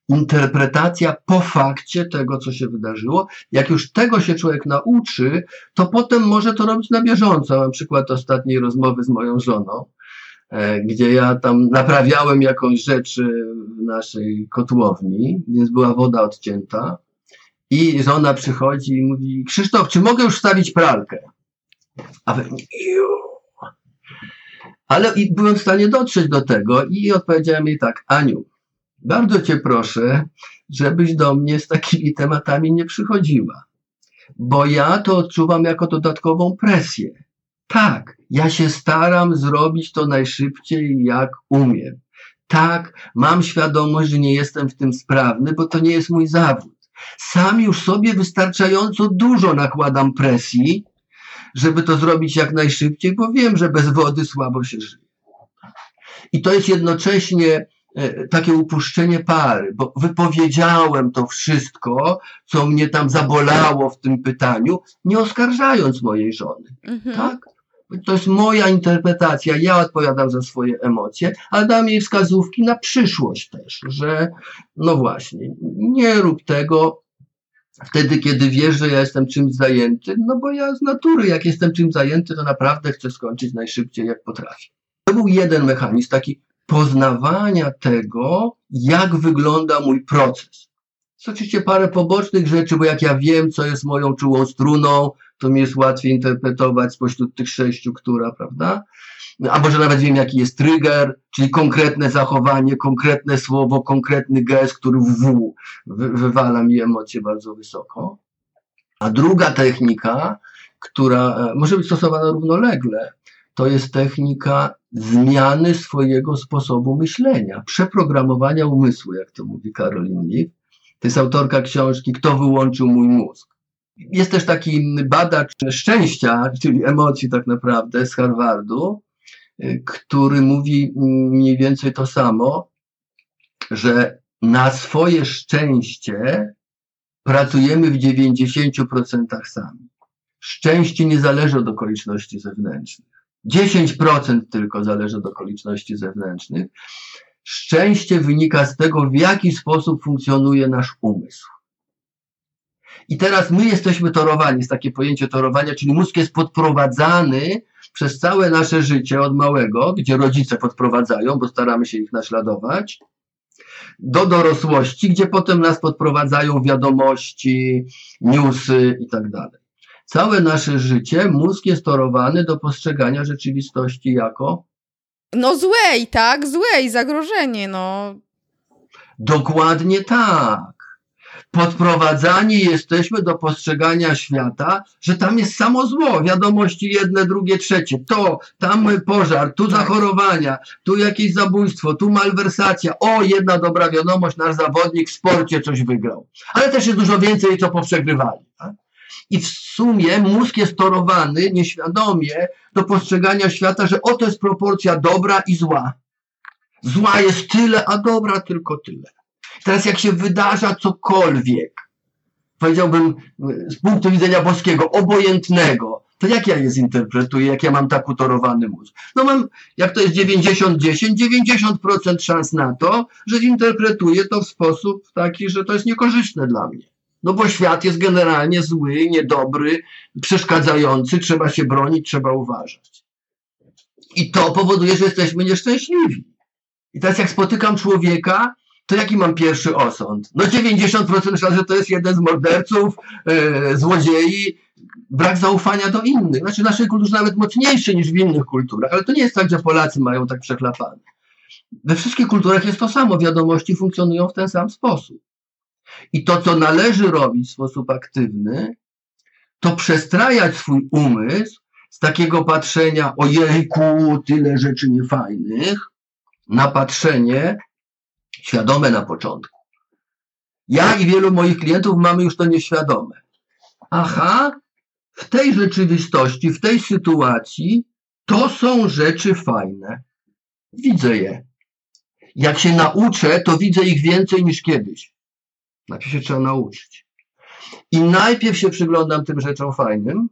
Interpretacja po fakcie tego, co się wydarzyło. Jak już tego się człowiek nauczy, to potem może to robić na bieżąco. Mam przykład ostatniej rozmowy z moją żoną gdzie ja tam naprawiałem jakąś rzecz w naszej kotłowni, więc była woda odcięta. I żona przychodzi i mówi, Krzysztof, czy mogę już wstawić pralkę? A wy, ale byłem w stanie dotrzeć do tego i odpowiedziałem jej tak, Aniu, bardzo cię proszę, żebyś do mnie z takimi tematami nie przychodziła, bo ja to odczuwam jako dodatkową presję. Tak, ja się staram zrobić to najszybciej, jak umiem. Tak, mam świadomość, że nie jestem w tym sprawny, bo to nie jest mój zawód. Sam już sobie wystarczająco dużo nakładam presji, żeby to zrobić jak najszybciej, bo wiem, że bez wody słabo się żyje. I to jest jednocześnie e, takie upuszczenie pary, bo wypowiedziałem to wszystko, co mnie tam zabolało w tym pytaniu, nie oskarżając mojej żony. Mhm. Tak? To jest moja interpretacja, ja odpowiadam za swoje emocje, ale dam jej wskazówki na przyszłość też, że no właśnie, nie rób tego wtedy, kiedy wiesz, że ja jestem czymś zajęty, no bo ja z natury, jak jestem czymś zajęty, to naprawdę chcę skończyć najszybciej, jak potrafię. To był jeden mechanizm, taki poznawania tego, jak wygląda mój proces. Jest oczywiście parę pobocznych rzeczy, bo jak ja wiem, co jest moją czułą struną, to mi jest łatwiej interpretować spośród tych sześciu, która, prawda? A może nawet wiem, jaki jest trigger, czyli konkretne zachowanie, konkretne słowo, konkretny gest, który w W wywala mi emocje bardzo wysoko. A druga technika, która e, może być stosowana równolegle, to jest technika zmiany swojego sposobu myślenia, przeprogramowania umysłu, jak to mówi Caroline Leaf. To jest autorka książki Kto wyłączył mój mózg. Jest też taki badacz szczęścia, czyli emocji tak naprawdę z Harvardu, który mówi mniej więcej to samo, że na swoje szczęście pracujemy w 90% sami. Szczęście nie zależy od okoliczności zewnętrznych. 10% tylko zależy od okoliczności zewnętrznych. Szczęście wynika z tego, w jaki sposób funkcjonuje nasz umysł. I teraz my jesteśmy torowani, jest takie pojęcie torowania, czyli mózg jest podprowadzany przez całe nasze życie od małego, gdzie rodzice podprowadzają, bo staramy się ich naśladować, do dorosłości, gdzie potem nas podprowadzają wiadomości, newsy i tak dalej. Całe nasze życie mózg jest torowany do postrzegania rzeczywistości jako no złej, tak? Złej, zagrożenie, no. Dokładnie tak podprowadzani jesteśmy do postrzegania świata, że tam jest samo zło, wiadomości jedne, drugie, trzecie, to, tam pożar, tu tak. zachorowania, tu jakieś zabójstwo, tu malwersacja, o, jedna dobra wiadomość, nasz zawodnik w sporcie coś wygrał. Ale też jest dużo więcej, co poprzegrywali. Tak? I w sumie mózg jest torowany nieświadomie do postrzegania świata, że oto jest proporcja dobra i zła. Zła jest tyle, a dobra tylko tyle. Teraz jak się wydarza cokolwiek, powiedziałbym z punktu widzenia boskiego, obojętnego, to jak ja je zinterpretuję, jak ja mam tak utorowany mózg? No mam, jak to jest 90-10, 90% szans na to, że zinterpretuję to w sposób taki, że to jest niekorzystne dla mnie. No bo świat jest generalnie zły, niedobry, przeszkadzający, trzeba się bronić, trzeba uważać. I to powoduje, że jesteśmy nieszczęśliwi. I teraz jak spotykam człowieka, to jaki mam pierwszy osąd? No 90% szans, że to jest jeden z morderców, yy, złodziei, brak zaufania do innych. Znaczy w naszej kulturze nawet mocniejszy niż w innych kulturach, ale to nie jest tak, że Polacy mają tak przeklapane. We wszystkich kulturach jest to samo, wiadomości funkcjonują w ten sam sposób. I to, co należy robić w sposób aktywny, to przestrajać swój umysł z takiego patrzenia, ojejku, tyle rzeczy niefajnych, na patrzenie, świadome na początku. Ja i wielu moich klientów mamy już to nieświadome. Aha, w tej rzeczywistości, w tej sytuacji to są rzeczy fajne. Widzę je. Jak się nauczę, to widzę ich więcej niż kiedyś. Najpierw się trzeba nauczyć. I najpierw się przyglądam tym rzeczom fajnym.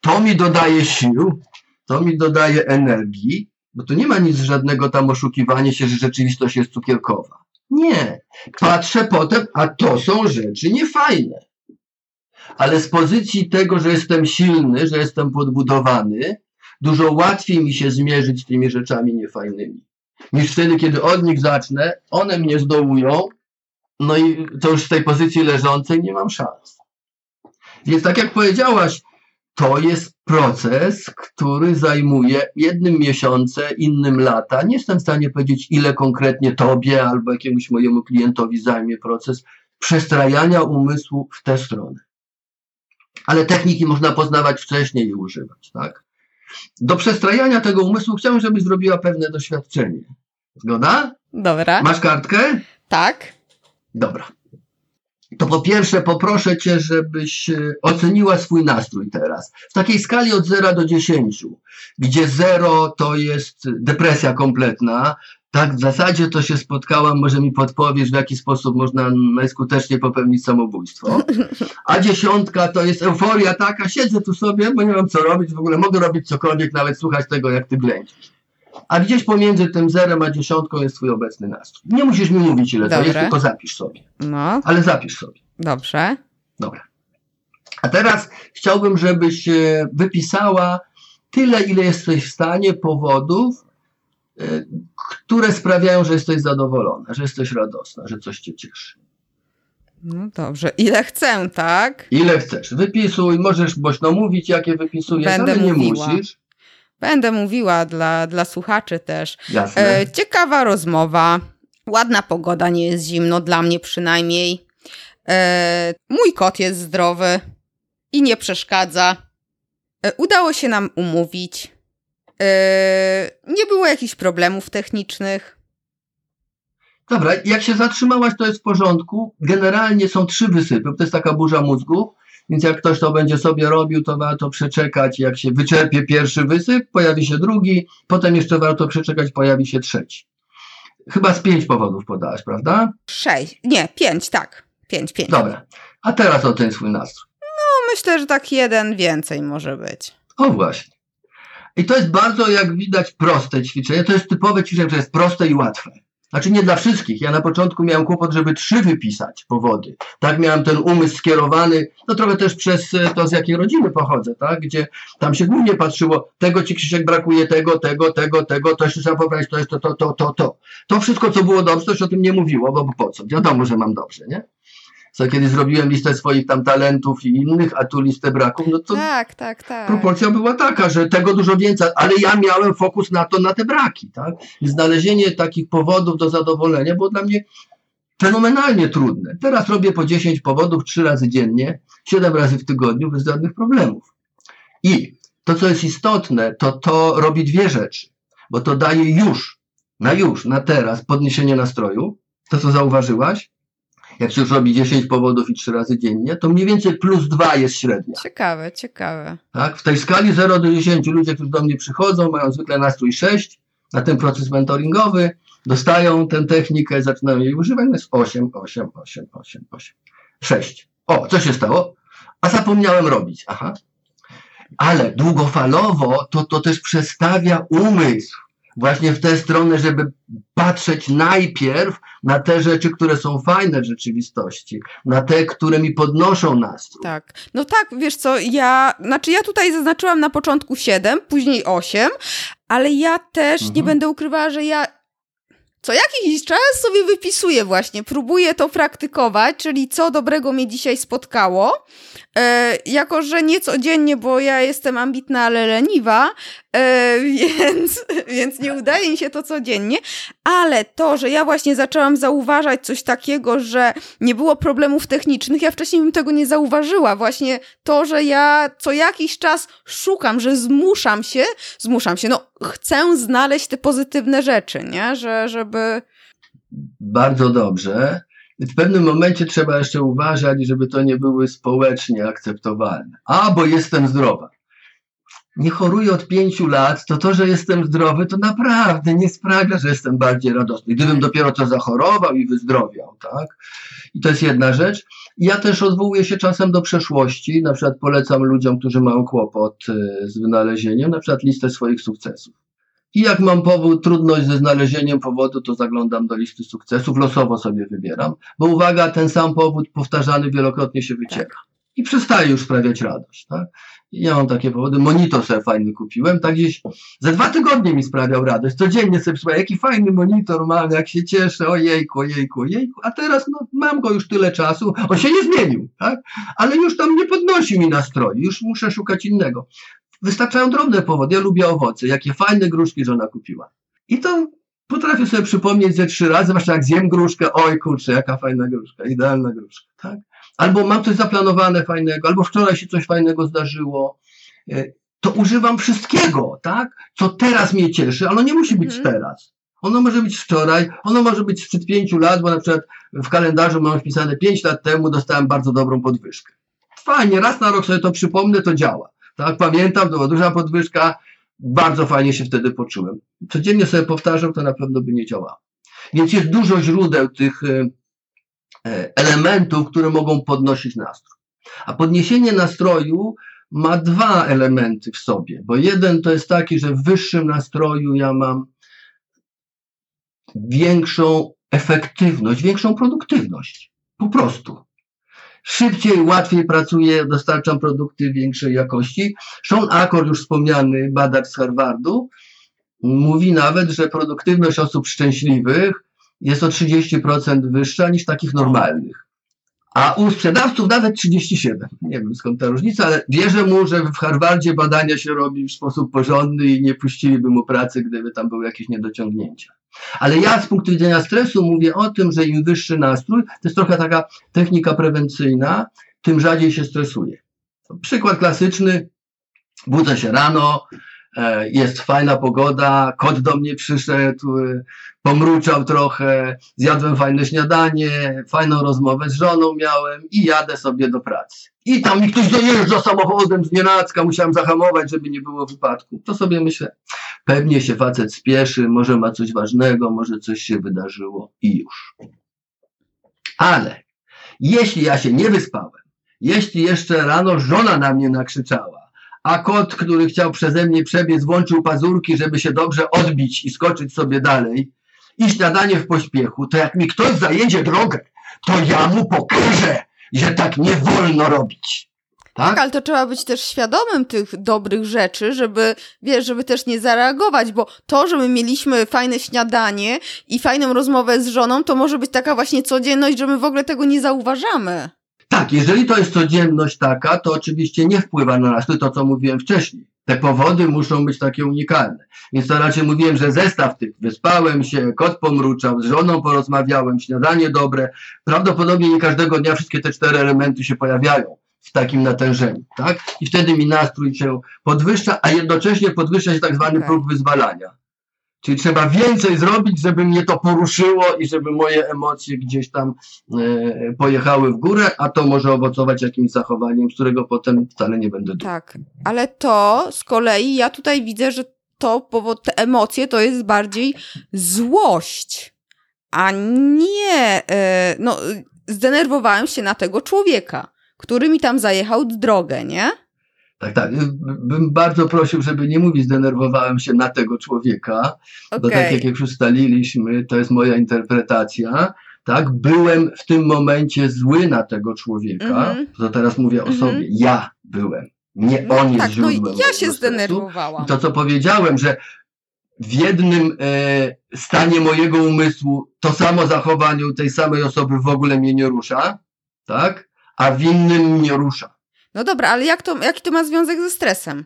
To mi dodaje sił, to mi dodaje energii, bo tu nie ma nic żadnego tam oszukiwania się, że rzeczywistość jest cukierkowa. Nie. Patrzę potem, a to są rzeczy niefajne. Ale z pozycji tego, że jestem silny, że jestem podbudowany, dużo łatwiej mi się zmierzyć z tymi rzeczami niefajnymi. Niż wtedy, kiedy od nich zacznę, one mnie zdołują no i to już w tej pozycji leżącej nie mam szans. Więc tak jak powiedziałaś, to jest proces, który zajmuje jednym miesiące, innym lata. Nie jestem w stanie powiedzieć, ile konkretnie tobie albo jakiemuś mojemu klientowi zajmie proces przestrajania umysłu w tę stronę. Ale techniki można poznawać wcześniej i używać, tak? Do przestrajania tego umysłu chciałbym, żebyś zrobiła pewne doświadczenie. Zgoda? Dobra. Masz kartkę? Tak. Dobra to po pierwsze poproszę Cię, żebyś e, oceniła swój nastrój teraz. W takiej skali od 0 do 10, gdzie 0 to jest depresja kompletna, tak w zasadzie to się spotkałam, może mi podpowiesz, w jaki sposób można najskuteczniej popełnić samobójstwo. A dziesiątka to jest euforia taka, siedzę tu sobie, bo nie mam co robić, w ogóle mogę robić cokolwiek, nawet słuchać tego, jak ty ględzisz. A gdzieś pomiędzy tym zerem a dziesiątką jest twój obecny nastrój. Nie musisz mi mówić, ile Dobre. to jest, tylko zapisz sobie. No. Ale zapisz sobie. Dobrze. Dobra. A teraz chciałbym, żebyś e, wypisała tyle, ile jesteś w stanie powodów, e, które sprawiają, że jesteś zadowolona, że jesteś radosna, że coś cię cieszy. No dobrze. Ile chcę, tak? Ile chcesz. Wypisuj, możesz głośno mówić, jakie wypisujesz, Będę ale nie mówiła. musisz. Będę mówiła dla, dla słuchaczy też. Jasne. E, ciekawa rozmowa. Ładna pogoda, nie jest zimno, dla mnie przynajmniej. E, mój kot jest zdrowy i nie przeszkadza. E, udało się nam umówić. Nie było jakichś problemów technicznych. Dobra, jak się zatrzymałaś, to jest w porządku. Generalnie są trzy wysypy. To jest taka burza mózgu. Więc jak ktoś to będzie sobie robił, to warto przeczekać. Jak się wyczerpie pierwszy wysyp, pojawi się drugi, potem jeszcze warto przeczekać, pojawi się trzeci. Chyba z pięć powodów podałaś, prawda? Sześć. Nie, pięć, tak. Pięć, pięć. Dobra. A teraz o ten swój nastrój. No, myślę, że tak jeden więcej może być. O właśnie. I to jest bardzo, jak widać, proste ćwiczenie. To jest typowe ćwiczenie, które jest proste i łatwe. Znaczy nie dla wszystkich. Ja na początku miałem kłopot, żeby trzy wypisać powody. Tak miałem ten umysł skierowany, no trochę też przez e, to, z jakiej rodziny pochodzę, tak? Gdzie tam się głównie patrzyło, tego ci Krzysiek brakuje, tego, tego, tego, tego, to jeszcze trzeba poprawić, to jest to, to, to, to, to. To wszystko, co było dobrze, to się o tym nie mówiło, bo po co? Wiadomo, że mam dobrze, nie? Co kiedy zrobiłem listę swoich tam talentów i innych, a tu listę braków, no to tak, tak, tak. proporcja była taka, że tego dużo więcej, ale ja miałem fokus na to, na te braki, tak? I znalezienie takich powodów do zadowolenia było dla mnie fenomenalnie trudne. Teraz robię po 10 powodów trzy razy dziennie, 7 razy w tygodniu bez żadnych problemów. I to, co jest istotne, to to robi dwie rzeczy, bo to daje już, na już, na teraz podniesienie nastroju, to co zauważyłaś, jak się już robi 10 powodów i 3 razy dziennie, to mniej więcej plus 2 jest średnia. Ciekawe, ciekawe. Tak? W tej skali 0 do 10 ludzie, którzy do mnie przychodzą, mają zwykle nastrój 6 na ten proces mentoringowy, dostają tę technikę, zaczynają jej używać, no jest 8, 8, 8, 8, 8, 6. O, co się stało? A zapomniałem robić. Aha. Ale długofalowo to, to też przestawia umysł właśnie w tę stronę, żeby patrzeć najpierw na te rzeczy, które są fajne w rzeczywistości, na te, które mi podnoszą nastrój. Tak. No tak, wiesz co, ja, znaczy ja tutaj zaznaczyłam na początku 7, później 8, ale ja też mhm. nie będę ukrywała, że ja co jakiś czas sobie wypisuję właśnie, próbuję to praktykować, czyli co dobrego mnie dzisiaj spotkało. E, jako, że nie codziennie, bo ja jestem ambitna, ale leniwa, e, więc, więc nie udaje mi się to codziennie, ale to, że ja właśnie zaczęłam zauważać coś takiego, że nie było problemów technicznych, ja wcześniej bym tego nie zauważyła. Właśnie to, że ja co jakiś czas szukam, że zmuszam się, zmuszam się, no chcę znaleźć te pozytywne rzeczy, nie? Że, żeby... Bardzo dobrze w pewnym momencie trzeba jeszcze uważać, żeby to nie były społecznie akceptowalne. A, bo jestem zdrowa. Nie choruję od pięciu lat, to to, że jestem zdrowy, to naprawdę nie sprawia, że jestem bardziej radosny. Gdybym dopiero co zachorował i wyzdrowiał, tak? I to jest jedna rzecz. Ja też odwołuję się czasem do przeszłości. Na przykład polecam ludziom, którzy mają kłopot y, z wynalezieniem, na przykład listę swoich sukcesów. I jak mam powód, trudność ze znalezieniem powodu, to zaglądam do listy sukcesów, losowo sobie wybieram, bo uwaga, ten sam powód powtarzany wielokrotnie się wycieka. i przestaje już sprawiać radość. Tak? Ja mam takie powody. Monitor sobie fajny kupiłem, tak gdzieś za dwa tygodnie mi sprawiał radość. Codziennie sobie przypomniałem, jaki fajny monitor mam, jak się cieszę, ojejku, ojejku, ojejku. A teraz no, mam go już tyle czasu, on się nie zmienił, tak? ale już tam nie podnosi mi nastroju, już muszę szukać innego. Wystarczają drobne powody. Ja lubię owoce, jakie fajne gruszki żona kupiła. I to potrafię sobie przypomnieć ze trzy razy, zwłaszcza jak zjem gruszkę, oj kurczę, jaka fajna gruszka, idealna gruszka, tak? Albo mam coś zaplanowane fajnego, albo wczoraj się coś fajnego zdarzyło. E, to używam wszystkiego, tak? Co teraz mnie cieszy, ale nie musi być mhm. teraz. Ono może być wczoraj, ono może być sprzed pięciu lat, bo na przykład w kalendarzu mam wpisane pięć lat temu dostałem bardzo dobrą podwyżkę. Fajnie, raz na rok sobie to przypomnę, to działa. Tak, pamiętam, to była duża podwyżka, bardzo fajnie się wtedy poczułem. Codziennie sobie powtarzam, to na pewno by nie działało. Więc jest dużo źródeł tych e, elementów, które mogą podnosić nastrój. A podniesienie nastroju ma dwa elementy w sobie, bo jeden to jest taki, że w wyższym nastroju ja mam większą efektywność, większą produktywność. Po prostu szybciej, łatwiej pracuję, dostarczam produkty większej jakości. Sean Accord, już wspomniany badacz z Harvardu, mówi nawet, że produktywność osób szczęśliwych jest o 30% wyższa niż takich normalnych a u sprzedawców nawet 37. Nie wiem skąd ta różnica, ale wierzę mu, że w Harvardzie badania się robi w sposób porządny i nie puściliby mu pracy, gdyby tam były jakieś niedociągnięcia. Ale ja z punktu widzenia stresu mówię o tym, że im wyższy nastrój, to jest trochę taka technika prewencyjna, tym rzadziej się stresuje. Przykład klasyczny, budzę się rano, jest fajna pogoda, kot do mnie przyszedł, e, pomruczał trochę, zjadłem fajne śniadanie, fajną rozmowę z żoną miałem i jadę sobie do pracy. I tam mi ktoś dojeżdża samochodem z nienacka, musiałem zahamować, żeby nie było wypadku. To sobie myślę, pewnie się facet spieszy, może ma coś ważnego, może coś się wydarzyło i już. Ale jeśli ja się nie wyspałem, jeśli jeszcze rano żona na mnie nakrzyczała, a kot, który chciał przeze mnie przebiec, włączył pazurki, żeby się dobrze odbić i skoczyć sobie dalej i śniadanie w pośpiechu, to jak mi ktoś zajedzie drogę, to ja mu pokażę, że tak nie wolno robić. Tak? tak? ale to trzeba być też świadomym tych dobrych rzeczy, żeby, wiesz, żeby też nie zareagować, bo to, że my mieliśmy fajne śniadanie i fajną rozmowę z żoną, to może być taka właśnie codzienność, że my w ogóle tego nie zauważamy. Tak, jeżeli to jest codzienność taka, to oczywiście nie wpływa na nas to, co mówiłem wcześniej. Te powody muszą być takie unikalne. Więc to raczej mówiłem, że zestaw tych, wyspałem się, kot pomruczał, z żoną porozmawiałem, śniadanie dobre. Prawdopodobnie nie każdego dnia wszystkie te cztery elementy się pojawiają w takim natężeniu, tak? I wtedy mi nastrój się podwyższa, a jednocześnie podwyższa się tak zwany okay. próg wyzwalania. Czyli trzeba więcej zrobić, żeby mnie to poruszyło i żeby moje emocje gdzieś tam e, pojechały w górę, a to może owocować jakimś zachowaniem, z którego potem wcale nie będę dumny. Tak, ale to z kolei ja tutaj widzę, że to, bo te emocje to jest bardziej złość, a nie, e, no, zdenerwowałem się na tego człowieka, który mi tam zajechał drogę, nie? Tak, tak. Bym bardzo prosił, żeby nie mówić, zdenerwowałem się na tego człowieka, okay. bo tak jak już ustaliliśmy, to jest moja interpretacja. Tak, byłem w tym momencie zły na tego człowieka, mm -hmm. to teraz mówię mm -hmm. o sobie. Ja byłem. Nie no, on jest tak, źródłem. No ja się zdenerwowałam. to, co powiedziałem, że w jednym e, stanie mojego umysłu to samo zachowanie u tej samej osoby w ogóle mnie nie rusza, tak? A w innym mnie rusza. No dobra, ale jak to, jaki to ma związek ze stresem?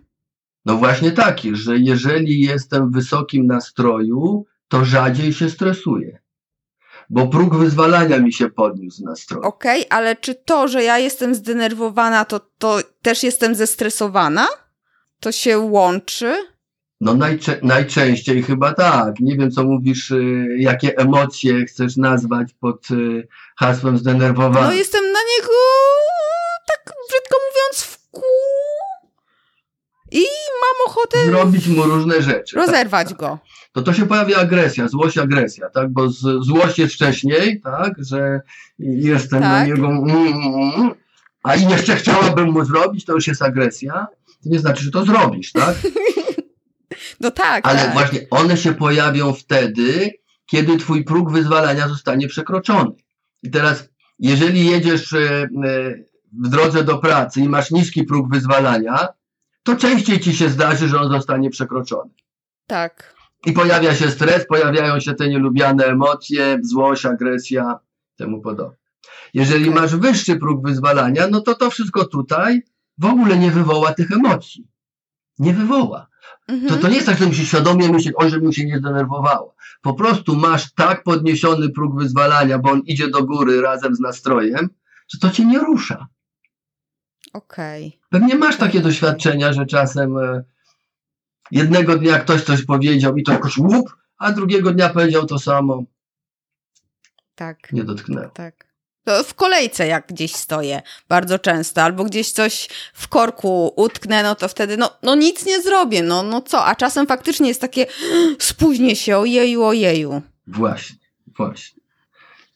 No właśnie taki, że jeżeli jestem w wysokim nastroju, to rzadziej się stresuję. Bo próg wyzwalania mi się podniósł nastroju. Okej, okay, ale czy to, że ja jestem zdenerwowana, to, to też jestem zestresowana? To się łączy? No najczę najczęściej chyba tak. Nie wiem, co mówisz, y, jakie emocje chcesz nazwać pod y, hasłem zdenerwowania. No jestem na niego tak brzydko mówiąc w kół i mam ochotę zrobić mu różne rzeczy. Rozerwać tak, go. To to się pojawia agresja, złość, agresja, tak? Bo z, złość jest wcześniej, tak? Że jestem tak. na niego mm, mm, mm, a i jeszcze chciałabym mu zrobić, to już jest agresja. To nie znaczy, że to zrobisz, tak? No tak. Ale tak. właśnie one się pojawią wtedy, kiedy twój próg wyzwalania zostanie przekroczony. I teraz, jeżeli jedziesz e, w drodze do pracy i masz niski próg wyzwalania, to częściej ci się zdarzy, że on zostanie przekroczony. Tak. I pojawia się stres, pojawiają się te nielubiane emocje, złość, agresja, temu podobne. Jeżeli okay. masz wyższy próg wyzwalania, no to to wszystko tutaj w ogóle nie wywoła tych emocji. Nie wywoła. Mhm. To, to nie jest tak, że musisz świadomie myśleć, oj, żebym się nie zdenerwowała. Po prostu masz tak podniesiony próg wyzwalania, bo on idzie do góry razem z nastrojem, że to cię nie rusza. Okej. Okay. Pewnie masz takie doświadczenia, że czasem e, jednego dnia ktoś coś powiedział i to jakoś łup, a drugiego dnia powiedział to samo. Tak. Nie dotknęło. Tak w kolejce jak gdzieś stoję bardzo często, albo gdzieś coś w korku utknę, no to wtedy no, no nic nie zrobię, no, no co, a czasem faktycznie jest takie spóźnię się, ojeju, ojeju. Właśnie, właśnie.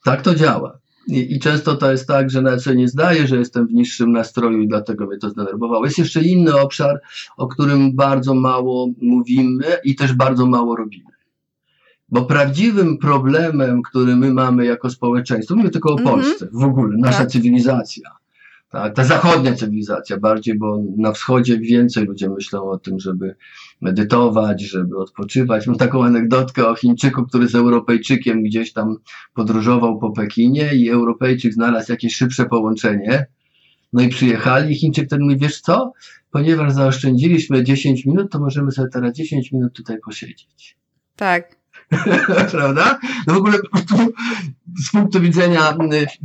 Tak to działa. I, I, często to jest tak, że nawet sobie nie zdaję, że jestem w niższym nastroju i dlatego mnie to zdenerwowało. Jest jeszcze inny obszar, o którym bardzo mało mówimy i też bardzo mało robimy. Bo prawdziwym problemem, który my mamy jako społeczeństwo, mówię tylko o mm -hmm. Polsce, w ogóle, nasza tak. cywilizacja, tak, ta zachodnia cywilizacja bardziej, bo na wschodzie więcej ludzie myślą o tym, żeby medytować, żeby odpoczywać. Mam taką anegdotkę o Chińczyku, który z Europejczykiem gdzieś tam podróżował po Pekinie i Europejczyk znalazł jakieś szybsze połączenie. No i przyjechali i Chińczyk ten mówi, wiesz co, ponieważ zaoszczędziliśmy 10 minut, to możemy sobie teraz 10 minut tutaj posiedzieć. Tak. prawda? No w ogóle z punktu widzenia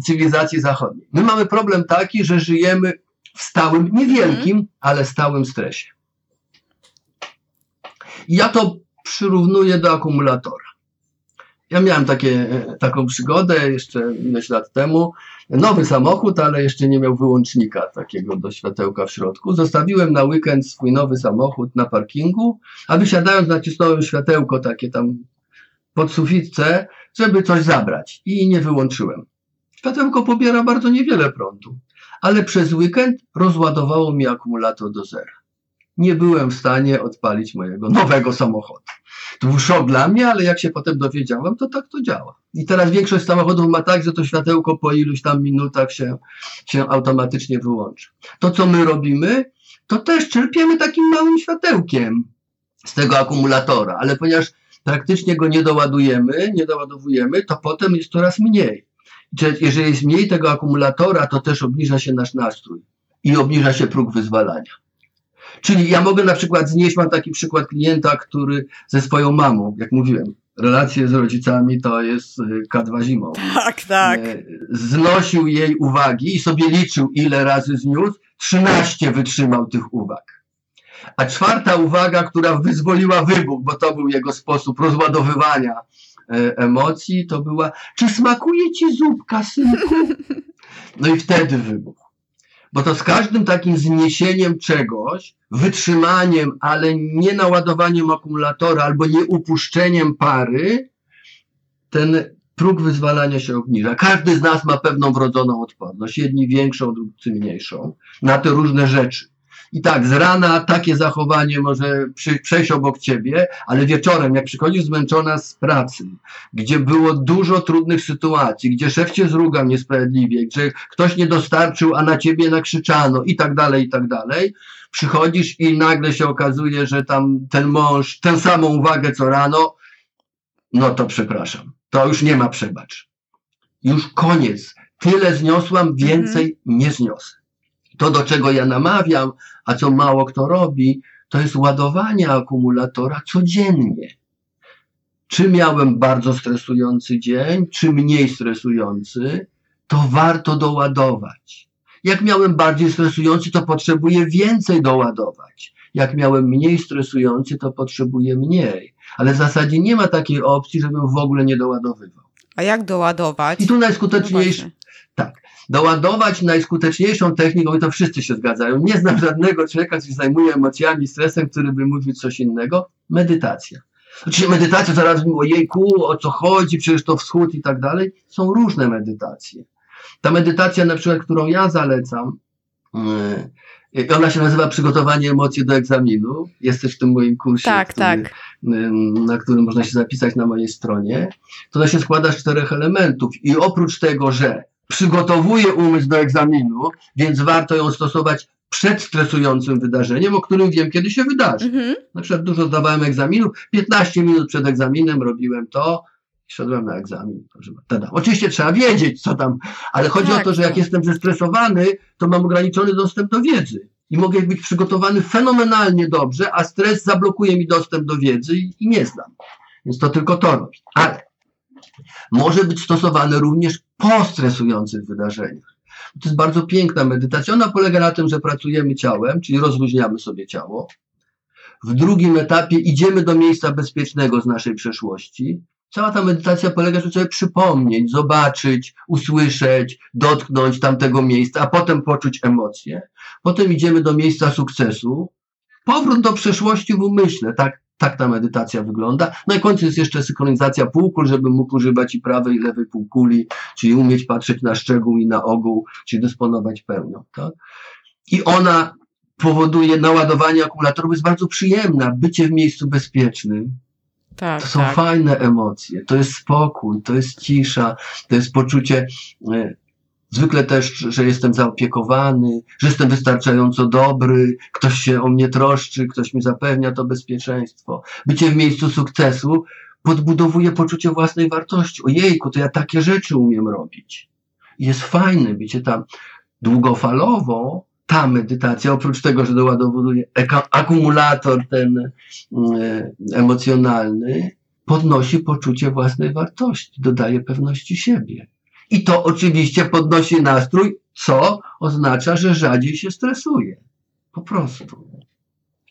cywilizacji zachodniej. My mamy problem taki, że żyjemy w stałym, niewielkim, mm. ale stałym stresie. Ja to przyrównuję do akumulatora. Ja miałem takie, taką przygodę jeszcze ileś lat temu. Nowy samochód, ale jeszcze nie miał wyłącznika takiego do światełka w środku. Zostawiłem na weekend swój nowy samochód na parkingu, a wysiadając nacisnąłem światełko takie tam pod sufitce, żeby coś zabrać i nie wyłączyłem. Światełko pobiera bardzo niewiele prądu, ale przez weekend rozładowało mi akumulator do zera. Nie byłem w stanie odpalić mojego nowego samochodu. To dla mnie, ale jak się potem dowiedziałem, to tak to działa. I teraz większość samochodów ma tak, że to światełko po iluś tam minutach się, się automatycznie wyłączy. To, co my robimy, to też czerpiemy takim małym światełkiem z tego akumulatora, ale ponieważ praktycznie go nie doładujemy, nie doładowujemy, to potem jest coraz mniej. Jeżeli jest mniej tego akumulatora, to też obniża się nasz nastrój i obniża się próg wyzwalania. Czyli ja mogę na przykład znieść, mam taki przykład klienta, który ze swoją mamą, jak mówiłem, relacje z rodzicami to jest y, K2 zimą. Tak, tak. E, znosił jej uwagi i sobie liczył, ile razy zniósł. 13 wytrzymał tych uwag. A czwarta uwaga, która wyzwoliła wybuch, bo to był jego sposób rozładowywania e, emocji, to była, czy smakuje ci zupka, synku? No i wtedy wybuch. Bo to z każdym takim zniesieniem czegoś, wytrzymaniem, ale nie naładowaniem akumulatora albo nie upuszczeniem pary, ten próg wyzwalania się obniża. Każdy z nas ma pewną wrodzoną odporność, jedni większą, drudzy mniejszą, na te różne rzeczy. I tak, z rana takie zachowanie może przy, przejść obok ciebie, ale wieczorem, jak przychodzisz zmęczona z pracy, gdzie było dużo trudnych sytuacji, gdzie szef cię zrugał niesprawiedliwie, gdzie ktoś nie dostarczył, a na ciebie nakrzyczano i tak dalej, i tak dalej, przychodzisz i nagle się okazuje, że tam ten mąż, tę samą uwagę co rano, no to przepraszam, to już nie ma przebacz. Już koniec. Tyle zniosłam, więcej mhm. nie zniosę. To, do czego ja namawiam, a co mało kto robi, to jest ładowanie akumulatora codziennie. Czy miałem bardzo stresujący dzień, czy mniej stresujący, to warto doładować. Jak miałem bardziej stresujący, to potrzebuję więcej doładować. Jak miałem mniej stresujący, to potrzebuję mniej. Ale w zasadzie nie ma takiej opcji, żebym w ogóle nie doładowywał. A jak doładować? I tu najskuteczniejszy. No tak doładować najskuteczniejszą techniką, i to wszyscy się zgadzają, nie znam żadnego człowieka, który się zajmuje emocjami, stresem, który by mówił coś innego, medytacja. Oczywiście medytacja, zaraz mówię o jejku, o co chodzi, przecież to wschód i tak dalej. Są różne medytacje. Ta medytacja na przykład, którą ja zalecam, yy, ona się nazywa przygotowanie emocji do egzaminu. Jest też w tym moim kursie, tak, który, tak. Yy, na którym można się zapisać na mojej stronie. To ona się składa z czterech elementów i oprócz tego, że przygotowuje umysł do egzaminu, więc warto ją stosować przed stresującym wydarzeniem, o którym wiem, kiedy się wydarzy. Mhm. Na przykład dużo zdawałem egzaminów, 15 minut przed egzaminem robiłem to, szedłem na egzamin. Tada. Oczywiście trzeba wiedzieć, co tam, ale chodzi tak, o to, że jak jestem zestresowany, to mam ograniczony dostęp do wiedzy. I mogę być przygotowany fenomenalnie dobrze, a stres zablokuje mi dostęp do wiedzy i, i nie znam. Więc to tylko to robi. Ale może być stosowane również po stresujących wydarzeniach. To jest bardzo piękna medytacja. Ona polega na tym, że pracujemy ciałem, czyli rozluźniamy sobie ciało. W drugim etapie idziemy do miejsca bezpiecznego z naszej przeszłości. Cała ta medytacja polega, żeby sobie przypomnieć, zobaczyć, usłyszeć, dotknąć tamtego miejsca, a potem poczuć emocje. Potem idziemy do miejsca sukcesu. Powrót do przeszłości w umyśle, tak? Tak ta medytacja wygląda. No i końcu jest jeszcze synchronizacja półkul, żeby mógł używać i prawej, i lewej półkuli, czyli umieć patrzeć na szczegół i na ogół, czyli dysponować pełnią. Tak? I ona powoduje naładowanie akumulatorów, jest bardzo przyjemna. Bycie w miejscu bezpiecznym. Tak, to są tak. fajne emocje, to jest spokój, to jest cisza, to jest poczucie e, Zwykle też, że jestem zaopiekowany, że jestem wystarczająco dobry, ktoś się o mnie troszczy, ktoś mi zapewnia to bezpieczeństwo. Bycie w miejscu sukcesu podbudowuje poczucie własnej wartości. Ojejku, to ja takie rzeczy umiem robić. I jest fajne bycie tam długofalowo. Ta medytacja, oprócz tego, że doładowuje akumulator ten e, emocjonalny, podnosi poczucie własnej wartości, dodaje pewności siebie. I to oczywiście podnosi nastrój, co oznacza, że rzadziej się stresuje. Po prostu.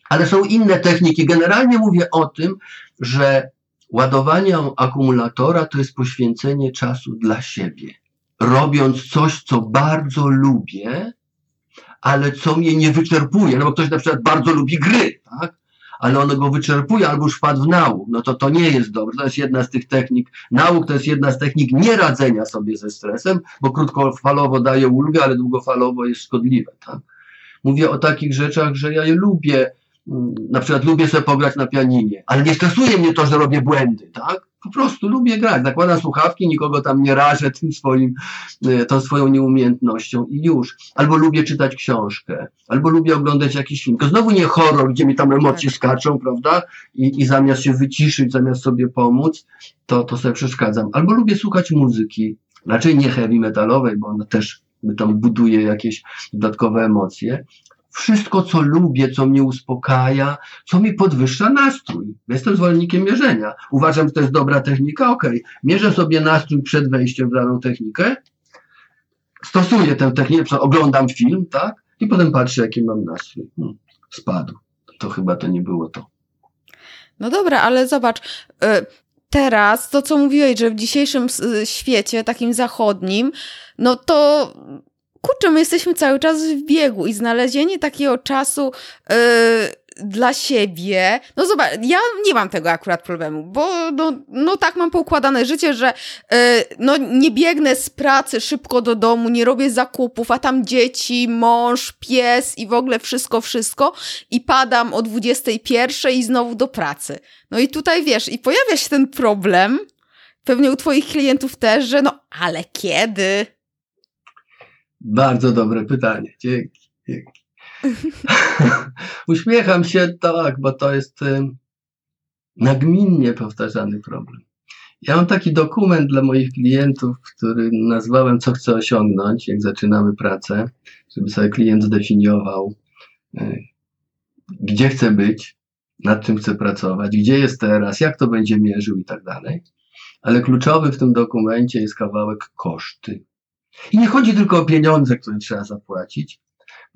Ale są inne techniki. Generalnie mówię o tym, że ładowanie akumulatora to jest poświęcenie czasu dla siebie. Robiąc coś, co bardzo lubię, ale co mnie nie wyczerpuje. No bo ktoś na przykład bardzo lubi gry, tak? Ale ono go wyczerpuje albo już wpadł w nauk, no to to nie jest dobre. To jest jedna z tych technik. Nauk to jest jedna z technik nieradzenia sobie ze stresem, bo krótkofalowo daje ulgę, ale długofalowo jest szkodliwe. Tak? Mówię o takich rzeczach, że ja je lubię. Mm, na przykład lubię sobie pograć na pianinie, ale nie stresuje mnie to, że robię błędy, tak? Po prostu lubię grać. Zakładam słuchawki, nikogo tam nie rażę tym swoim, e, tą swoją nieumiejętnością i już. Albo lubię czytać książkę, albo lubię oglądać jakiś film. To znowu nie horror, gdzie mi tam emocje tak. skaczą, prawda? I, I zamiast się wyciszyć, zamiast sobie pomóc, to, to sobie przeszkadzam. Albo lubię słuchać muzyki, raczej nie heavy metalowej, bo ona też tam buduje jakieś dodatkowe emocje, wszystko, co lubię, co mnie uspokaja, co mi podwyższa nastrój. Jestem zwolennikiem mierzenia. Uważam, że to jest dobra technika, ok. Mierzę sobie nastrój przed wejściem w daną technikę, stosuję tę technikę, oglądam film, tak? I potem patrzę, jaki mam nastrój. Hmm, spadł. To chyba to nie było to. No dobra, ale zobacz, y, teraz to, co mówiłeś, że w dzisiejszym świecie, takim zachodnim, no to kurczę, my jesteśmy cały czas w biegu i znalezienie takiego czasu yy, dla siebie, no zobacz, ja nie mam tego akurat problemu, bo no, no tak mam poukładane życie, że yy, no nie biegnę z pracy szybko do domu, nie robię zakupów, a tam dzieci, mąż, pies i w ogóle wszystko, wszystko i padam o 21 i znowu do pracy. No i tutaj wiesz, i pojawia się ten problem, pewnie u twoich klientów też, że no ale kiedy? Bardzo dobre pytanie. Dzięki. dzięki. Uśmiecham się tak, bo to jest nagminnie powtarzany problem. Ja mam taki dokument dla moich klientów, który nazwałem Co chcę osiągnąć, jak zaczynamy pracę, żeby sobie klient zdefiniował, e, gdzie chce być, nad czym chce pracować, gdzie jest teraz, jak to będzie mierzył i tak dalej. Ale kluczowy w tym dokumencie jest kawałek koszty. I nie chodzi tylko o pieniądze, które trzeba zapłacić,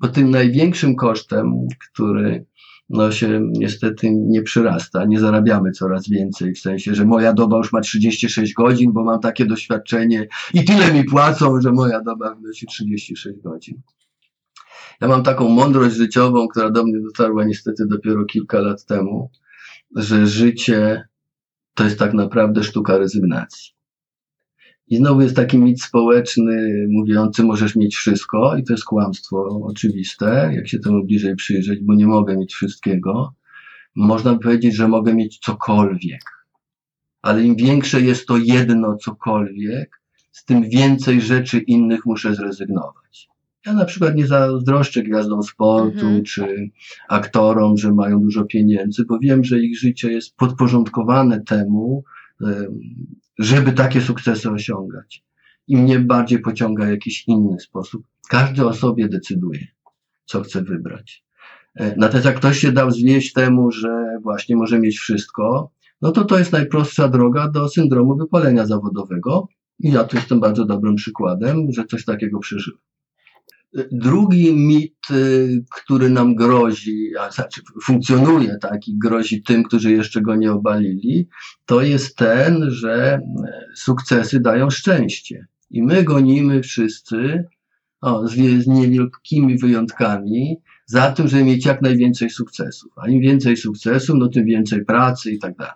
bo tym największym kosztem, który no się niestety nie przyrasta, nie zarabiamy coraz więcej, w sensie, że moja doba już ma 36 godzin, bo mam takie doświadczenie i tyle mi płacą, że moja doba wynosi 36 godzin. Ja mam taką mądrość życiową, która do mnie dotarła niestety dopiero kilka lat temu, że życie to jest tak naprawdę sztuka rezygnacji. I znowu jest taki mit społeczny mówiący, możesz mieć wszystko, i to jest kłamstwo oczywiste, jak się temu bliżej przyjrzeć, bo nie mogę mieć wszystkiego. Można powiedzieć, że mogę mieć cokolwiek, ale im większe jest to jedno cokolwiek, z tym więcej rzeczy innych muszę zrezygnować. Ja na przykład nie zazdroszczę gwiazdom sportu mhm. czy aktorom, że mają dużo pieniędzy, bo wiem, że ich życie jest podporządkowane temu, żeby takie sukcesy osiągać. I mnie bardziej pociąga jakiś inny sposób. Każdy o sobie decyduje, co chce wybrać. E, natomiast jak ktoś się dał zwieść temu, że właśnie może mieć wszystko, no to to jest najprostsza droga do syndromu wypalenia zawodowego. I ja tu jestem bardzo dobrym przykładem, że coś takiego przeżyłem. Drugi mit, y, który nam grozi, a znaczy funkcjonuje tak i grozi tym, którzy jeszcze go nie obalili, to jest ten, że e, sukcesy dają szczęście. I my gonimy wszyscy, o, z, niewielkimi wyjątkami, za tym, żeby mieć jak najwięcej sukcesów. A im więcej sukcesów, no tym więcej pracy i tak dalej.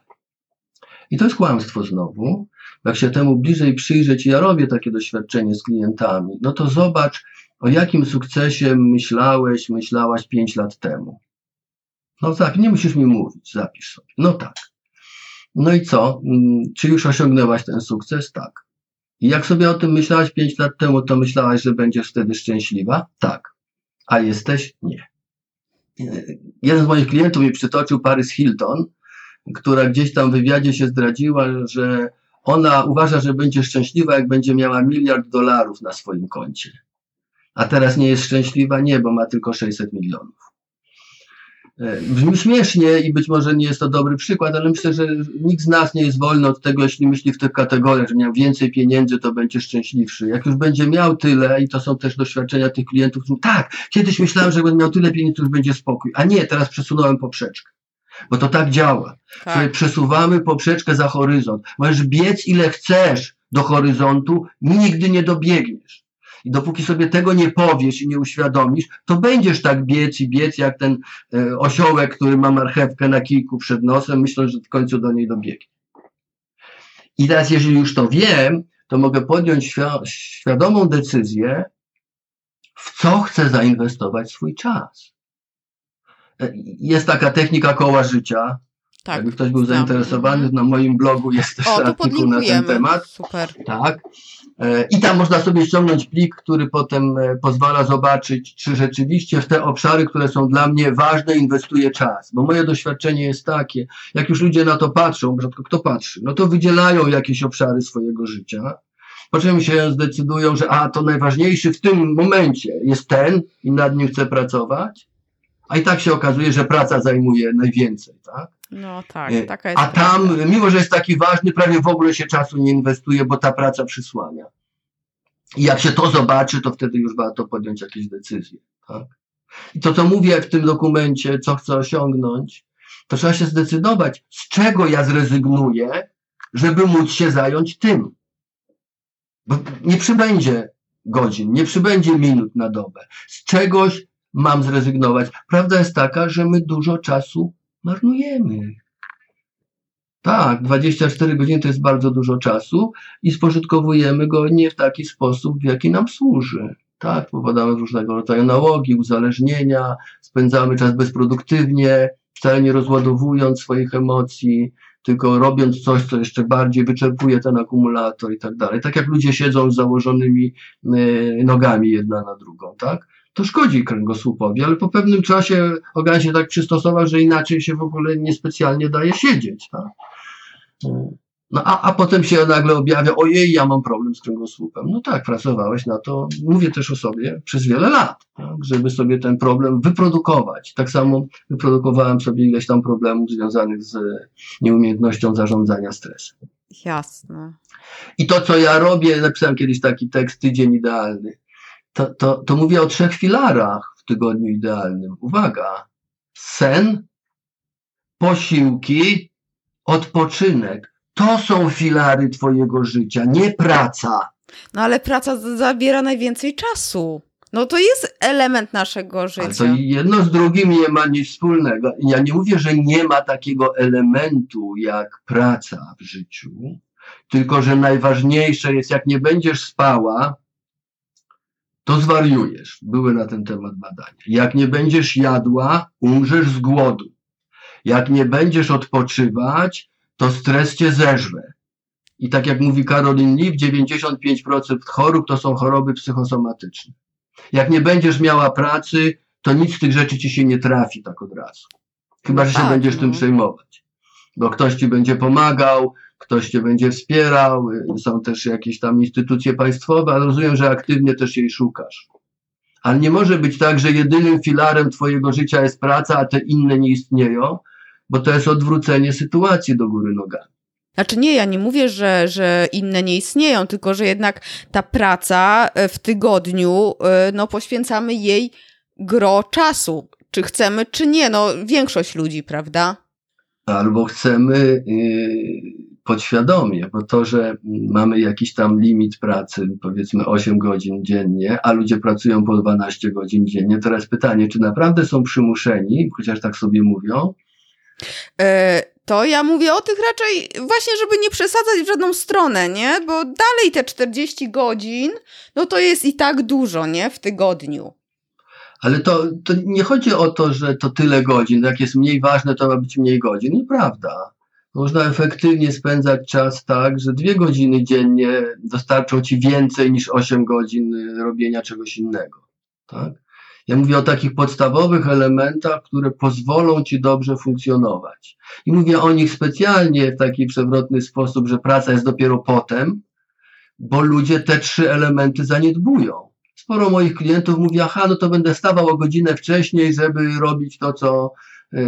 I to jest kłamstwo znowu. Jak się temu bliżej przyjrzeć, ja robię takie doświadczenie z klientami, no to zobacz, o jakim sukcesie myślałeś, myślałaś pięć lat temu. No tak, nie musisz mi mówić, zapisz sobie. No tak. No i co? Mm, czy już osiągnęłaś ten sukces? Tak. I jak sobie o tym myślałaś pięć lat temu, to myślałaś, że będziesz wtedy szczęśliwa? Tak. A jesteś? Nie. Jeden z moich klientów mi przytoczył Paris Hilton, która gdzieś tam w wywiadzie się zdradziła, że ona uważa, że będzie szczęśliwa, jak będzie miała miliard dolarów na swoim koncie. A teraz nie jest szczęśliwa? Nie, bo ma tylko 600 milionów. E, brzmi śmiesznie i być może nie jest to dobry przykład, ale myślę, że nikt z nas nie jest wolny od tego, jeśli myśli w tych kategoriach, że miał więcej pieniędzy, to będzie szczęśliwszy. Jak już będzie miał tyle, i to są też doświadczenia tych klientów, którzy tak, kiedyś myślałem, że będę miał tyle pieniędzy, to już będzie spokój. A nie, teraz przesunąłem poprzeczkę. Bo to tak działa. Tak. Przesuwamy poprzeczkę za horyzont. Możesz biec ile chcesz do horyzontu, nigdy nie dobiegniesz. I dopóki sobie tego nie powiesz i nie uświadomisz, to będziesz tak biec i biec jak ten e, osiołek, który ma marchewkę na kilku przed nosem, myślę, że w końcu do niej dobiegnie. I teraz, jeżeli już to wiem, to mogę podjąć świadomą decyzję, w co chcę zainwestować swój czas. E, jest taka technika koła życia. Tak, Jakby ktoś był zainteresowany, na moim blogu jest też o, artykuł na ten temat. Super. Tak. E, I tam można sobie ściągnąć plik, który potem e, pozwala zobaczyć, czy rzeczywiście w te obszary, które są dla mnie ważne, inwestuję czas. Bo moje doświadczenie jest takie, jak już ludzie na to patrzą, rzadko kto patrzy, no to wydzielają jakieś obszary swojego życia, po czym się zdecydują, że a, to najważniejszy w tym momencie jest ten i nad nim chcę pracować, a i tak się okazuje, że praca zajmuje najwięcej, tak? No tak, e, taka jest. A tam, prawda. mimo że jest taki ważny, prawie w ogóle się czasu nie inwestuje, bo ta praca przysłania. I jak się to zobaczy, to wtedy już warto podjąć jakieś decyzje. Tak? I to, co mówię w tym dokumencie, co chcę osiągnąć, to trzeba się zdecydować, z czego ja zrezygnuję, żeby móc się zająć tym. Bo nie przybędzie godzin, nie przybędzie minut na dobę. Z czegoś mam zrezygnować. Prawda jest taka, że my dużo czasu marnujemy. Tak, 24 godziny to jest bardzo dużo czasu i spożytkowujemy go nie w taki sposób, w jaki nam służy. Tak, popadamy w różnego rodzaju nałogi, uzależnienia, spędzamy czas bezproduktywnie, wcale nie rozładowując swoich emocji, tylko robiąc coś, co jeszcze bardziej wyczerpuje ten akumulator i tak dalej. Tak jak ludzie siedzą z założonymi e, nogami jedna na drugą, tak? To szkodzi kręgosłupowi, ale po pewnym czasie organ się tak przystosował, że inaczej się w ogóle niespecjalnie daje siedzieć. Tak? No a, a potem się nagle objawia, ojej, ja mam problem z kręgosłupem. No tak, pracowałeś na to, mówię też o sobie, przez wiele lat, tak, żeby sobie ten problem wyprodukować. Tak samo wyprodukowałem sobie ileś tam problemów związanych z nieumiejętnością zarządzania stresem. Jasne. I to, co ja robię, napisałem kiedyś taki tekst, tydzień idealny to, to, to mówię o trzech filarach w tygodniu idealnym. Uwaga, sen, posiłki, odpoczynek. To są filary Twojego życia, nie praca. No ale praca zabiera najwięcej czasu. No to jest element naszego życia. Ale to jedno z drugim nie ma nic wspólnego. Ja nie mówię, że nie ma takiego elementu jak praca w życiu, tylko że najważniejsze jest, jak nie będziesz spała, to zwariujesz. Były na ten temat badania. Jak nie będziesz jadła, umrzesz z głodu. Jak nie będziesz odpoczywać, to stres cię zeżre. I tak jak mówi Karolin Leaf, 95% chorób to są choroby psychosomatyczne. Jak nie będziesz miała pracy, to nic z tych rzeczy ci się nie trafi tak od razu. Chyba, że się tak, będziesz no. tym przejmować. Bo ktoś ci będzie pomagał, ktoś cię będzie wspierał, są też jakieś tam instytucje państwowe, ale rozumiem, że aktywnie też jej szukasz. Ale nie może być tak, że jedynym filarem twojego życia jest praca, a te inne nie istnieją, bo to jest odwrócenie sytuacji do góry nogami. Znaczy nie, ja nie mówię, że, że inne nie istnieją, tylko że jednak ta praca e, w tygodniu, e, no poświęcamy jej gro czasu. Czy chcemy, czy nie, no większość ludzi, prawda? Albo chcemy yy, podświadomie, bo to, że mamy jakiś tam limit pracy, powiedzmy 8 godzin dziennie, a ludzie pracują po 12 godzin dziennie, teraz pytanie, czy naprawdę są przymuszeni, chociaż tak sobie mówią? E, to ja mówię o tych raczej właśnie, żeby nie przesadzać w żadną stronę, nie? Bo dalej te 40 godzin, no to jest i tak dużo, nie? W tygodniu. Ale to, to nie chodzi o to, że to tyle godzin. Jak jest mniej ważne, to ma być mniej godzin. Nieprawda. Można efektywnie spędzać czas tak, że dwie godziny dziennie dostarczą ci więcej niż 8 godzin robienia czegoś innego. Tak? Ja mówię o takich podstawowych elementach, które pozwolą ci dobrze funkcjonować. I mówię o nich specjalnie w taki przewrotny sposób, że praca jest dopiero potem, bo ludzie te trzy elementy zaniedbują. Sporo moich klientów mówi, aha, no to będę stawał o godzinę wcześniej, żeby robić to, co,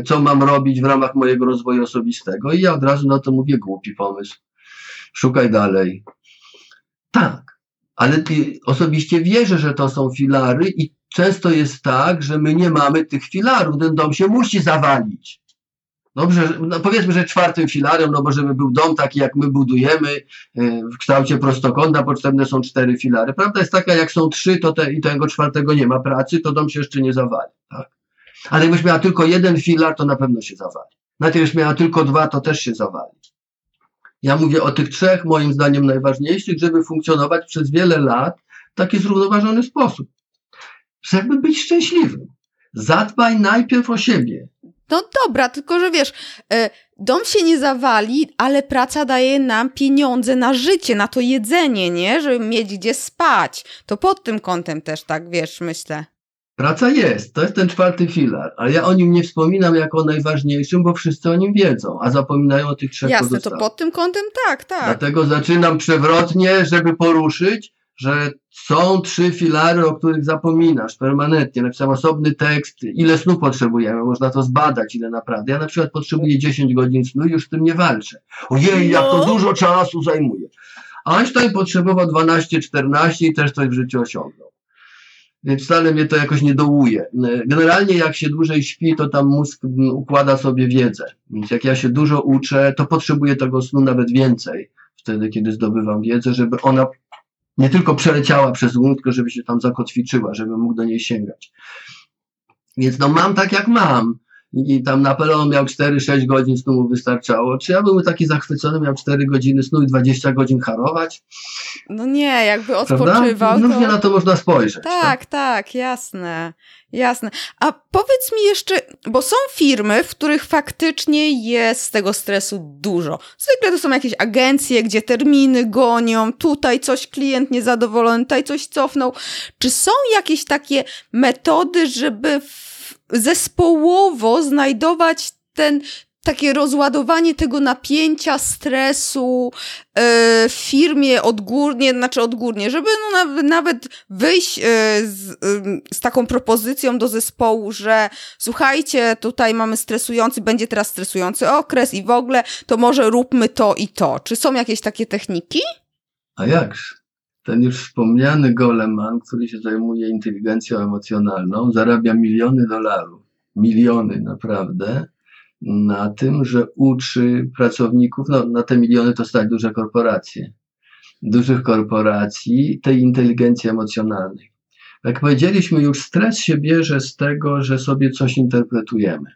co mam robić w ramach mojego rozwoju osobistego. I ja od razu na to mówię, głupi pomysł. Szukaj dalej. Tak, ale ty osobiście wierzę, że to są filary i często jest tak, że my nie mamy tych filarów. Ten dom się musi zawalić. Dobrze, no powiedzmy, że czwartym filarem, no bo żeby był dom taki, jak my budujemy, e, w kształcie prostokąta, potrzebne są cztery filary. Prawda jest taka, jak są trzy, to te, i tego czwartego nie ma pracy, to dom się jeszcze nie zawali. Tak? Ale jakbyś miała tylko jeden filar, to na pewno się zawali. Nawet jakbyś miała tylko dwa, to też się zawali. Ja mówię o tych trzech, moim zdaniem, najważniejszych, żeby funkcjonować przez wiele lat w taki zrównoważony sposób żeby być szczęśliwym. Zadbaj najpierw o siebie. No dobra, tylko że wiesz, e, dom się nie zawali, ale praca daje nam pieniądze na życie, na to jedzenie, nie? Żeby mieć gdzie spać. To pod tym kątem też tak, wiesz, myślę. Praca jest, to jest ten czwarty filar, ale ja o nim nie wspominam jako o najważniejszym, bo wszyscy o nim wiedzą, a zapominają o tych trzech Jasne, pozostałych. to pod tym kątem tak, tak. Dlatego zaczynam przewrotnie, żeby poruszyć, że są trzy filary, o których zapominasz permanentnie. Napisałem osobny tekst, ile snu potrzebujemy, można to zbadać, ile naprawdę. Ja na przykład potrzebuję 10 godzin snu i już z tym nie walczę. Ojej, jak to no. dużo czasu zajmuje. Einstein potrzebował 12-14 i też coś w życiu osiągnął. Wcale mnie to jakoś nie dołuje. Generalnie jak się dłużej śpi, to tam mózg układa sobie wiedzę. Więc jak ja się dużo uczę, to potrzebuję tego snu nawet więcej. Wtedy, kiedy zdobywam wiedzę, żeby ona nie tylko przeleciała przez umysł, tylko żeby się tam zakotwiczyła, żeby mógł do niej sięgać. Więc no mam tak jak mam. I tam Napoleon miał 4-6 godzin snu mu wystarczało. Czy ja byłem taki zachwycony, miał 4 godziny snu i 20 godzin harować? No nie, jakby odpoczywał. No to... na to można spojrzeć. Tak, tak, tak, jasne. Jasne. A powiedz mi jeszcze, bo są firmy, w których faktycznie jest tego stresu dużo. Zwykle to są jakieś agencje, gdzie terminy gonią, tutaj coś klient niezadowolony, tutaj coś cofnął. Czy są jakieś takie metody, żeby zespołowo znajdować ten takie rozładowanie tego napięcia, stresu yy, w firmie odgórnie, znaczy odgórnie, żeby no, nawet, nawet wyjść yy, z, yy, z taką propozycją do zespołu, że słuchajcie, tutaj mamy stresujący, będzie teraz stresujący okres i w ogóle, to może róbmy to i to. Czy są jakieś takie techniki? A jakż? Ten już wspomniany Goleman, który się zajmuje inteligencją emocjonalną, zarabia miliony dolarów. Miliony naprawdę na tym, że uczy pracowników, no na te miliony to stać duże korporacje, dużych korporacji, tej inteligencji emocjonalnej. Jak powiedzieliśmy już, stres się bierze z tego, że sobie coś interpretujemy.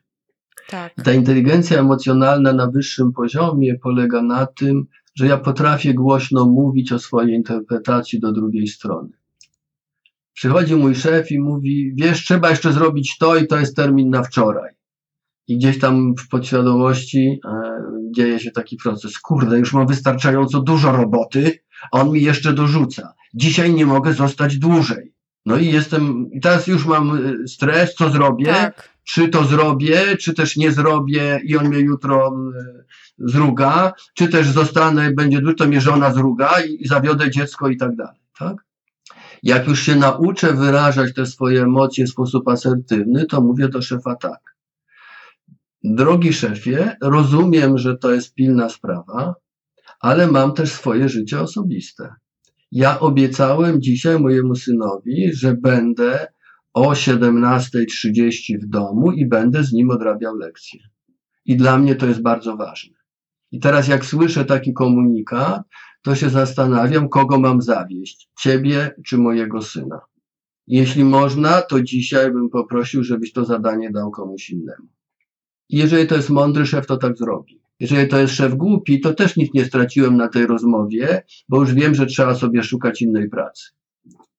Tak. Ta inteligencja emocjonalna na wyższym poziomie polega na tym, że ja potrafię głośno mówić o swojej interpretacji do drugiej strony. Przychodzi mój szef i mówi: Wiesz, trzeba jeszcze zrobić to, i to jest termin na wczoraj i gdzieś tam w podświadomości e, dzieje się taki proces. Kurde, już mam wystarczająco dużo roboty, a on mi jeszcze dorzuca. Dzisiaj nie mogę zostać dłużej. No i jestem, i teraz już mam y, stres, co zrobię? Tak. Czy to zrobię, czy też nie zrobię i on mnie jutro y, zruga, czy też zostanę, będzie to mnie żona i, i zawiodę dziecko i tak dalej, tak? Jak już się nauczę wyrażać te swoje emocje w sposób asertywny, to mówię do szefa tak. Drogi szefie, rozumiem, że to jest pilna sprawa, ale mam też swoje życie osobiste. Ja obiecałem dzisiaj mojemu synowi, że będę o 17.30 w domu i będę z nim odrabiał lekcje. I dla mnie to jest bardzo ważne. I teraz jak słyszę taki komunikat, to się zastanawiam, kogo mam zawieść, ciebie czy mojego syna. Jeśli można, to dzisiaj bym poprosił, żebyś to zadanie dał komuś innemu. Jeżeli to jest mądry szef, to tak zrobi. Jeżeli to jest szef głupi, to też nic nie straciłem na tej rozmowie, bo już wiem, że trzeba sobie szukać innej pracy.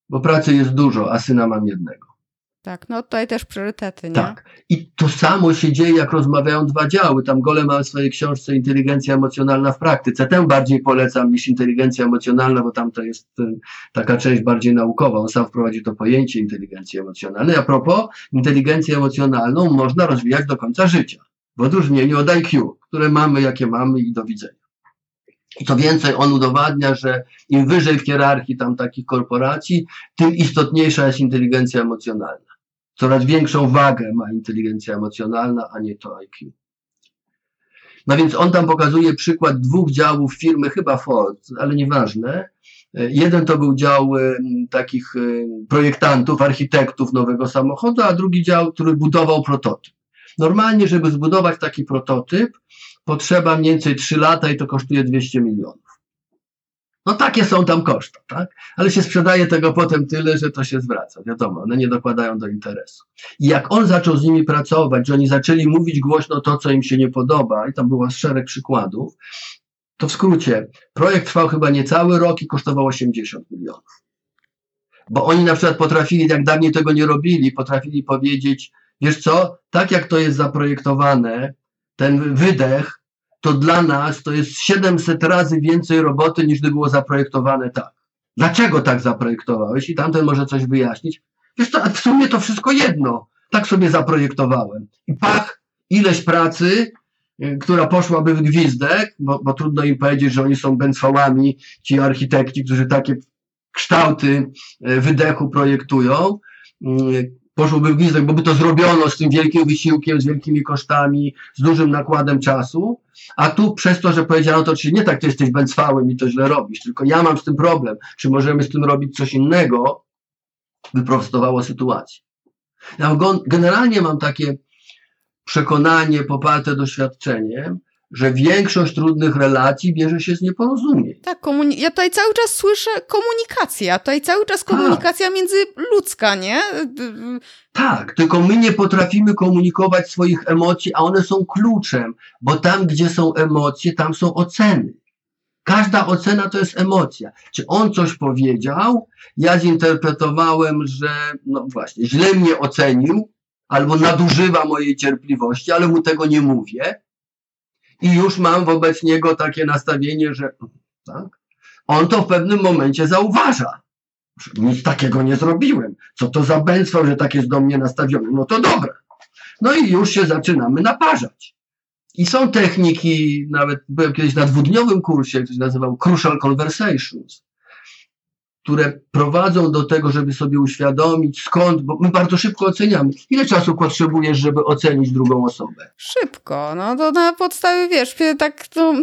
Bo pracy jest dużo, a syna mam jednego. Tak, no tutaj też priorytety, nie? Tak. I to samo się dzieje, jak rozmawiają dwa działy. Tam Gole ma w swojej książce Inteligencja emocjonalna w praktyce. Tę bardziej polecam niż inteligencja emocjonalna, bo tam to jest y, taka część bardziej naukowa. On sam wprowadził to pojęcie inteligencji emocjonalnej. A propos, inteligencję emocjonalną można rozwijać do końca życia. W odróżnieniu od IQ, które mamy, jakie mamy i do widzenia. I to więcej, on udowadnia, że im wyżej w hierarchii tam takich korporacji, tym istotniejsza jest inteligencja emocjonalna coraz większą wagę ma inteligencja emocjonalna, a nie to IQ. No więc on tam pokazuje przykład dwóch działów firmy, chyba Ford, ale nieważne. Jeden to był dział takich projektantów, architektów nowego samochodu, a drugi dział, który budował prototyp. Normalnie, żeby zbudować taki prototyp, potrzeba mniej więcej 3 lata i to kosztuje 200 milionów. No takie są tam koszty, tak? Ale się sprzedaje tego potem tyle, że to się zwraca. Wiadomo, one nie dokładają do interesu. I jak on zaczął z nimi pracować, że oni zaczęli mówić głośno to, co im się nie podoba, i tam było szereg przykładów, to w skrócie, projekt trwał chyba niecały rok i kosztował 80 milionów. Bo oni na przykład potrafili, jak dawniej tego nie robili, potrafili powiedzieć, wiesz co, tak jak to jest zaprojektowane, ten wydech to dla nas to jest 700 razy więcej roboty niż gdy było zaprojektowane tak. Dlaczego tak zaprojektowałeś? I tamten może coś wyjaśnić. Wiesz to, w sumie to wszystko jedno. Tak sobie zaprojektowałem. I pach, ileś pracy, y, która poszłaby w gwizdek, bo, bo trudno im powiedzieć, że oni są bęcwałami, ci architekci, którzy takie kształty y, wydechu projektują. Poszłoby w gwizdek, bo by to zrobiono z tym wielkim wysiłkiem, z wielkimi kosztami, z dużym nakładem czasu, a tu przez to, że powiedziano to, czy nie tak, ty jesteś bęcwałem i to źle robisz, tylko ja mam z tym problem, czy możemy z tym robić coś innego, wyprostowało sytuację. Ja generalnie mam takie przekonanie poparte doświadczeniem, że większość trudnych relacji bierze się z nieporozumień. Tak, komuni- ja tutaj cały czas słyszę komunikacja, tutaj cały czas komunikacja tak. międzyludzka, nie? Tak, tylko my nie potrafimy komunikować swoich emocji, a one są kluczem, bo tam, gdzie są emocje, tam są oceny. Każda ocena to jest emocja. Czy on coś powiedział, ja zinterpretowałem, że no właśnie, źle mnie ocenił, albo nadużywa mojej cierpliwości, ale mu tego nie mówię i już mam wobec niego takie nastawienie, że tak, on to w pewnym momencie zauważa. Nic takiego nie zrobiłem. Co to za bęctwo, że tak jest do mnie nastawione? No to dobra. No i już się zaczynamy naparzać. I są techniki, nawet byłem kiedyś na dwudniowym kursie, który się nazywał Crucial Conversations które prowadzą do tego, żeby sobie uświadomić skąd, bo my bardzo szybko oceniamy. Ile czasu potrzebujesz, żeby ocenić drugą osobę? Szybko, no to na podstawie, wiesz, tak to...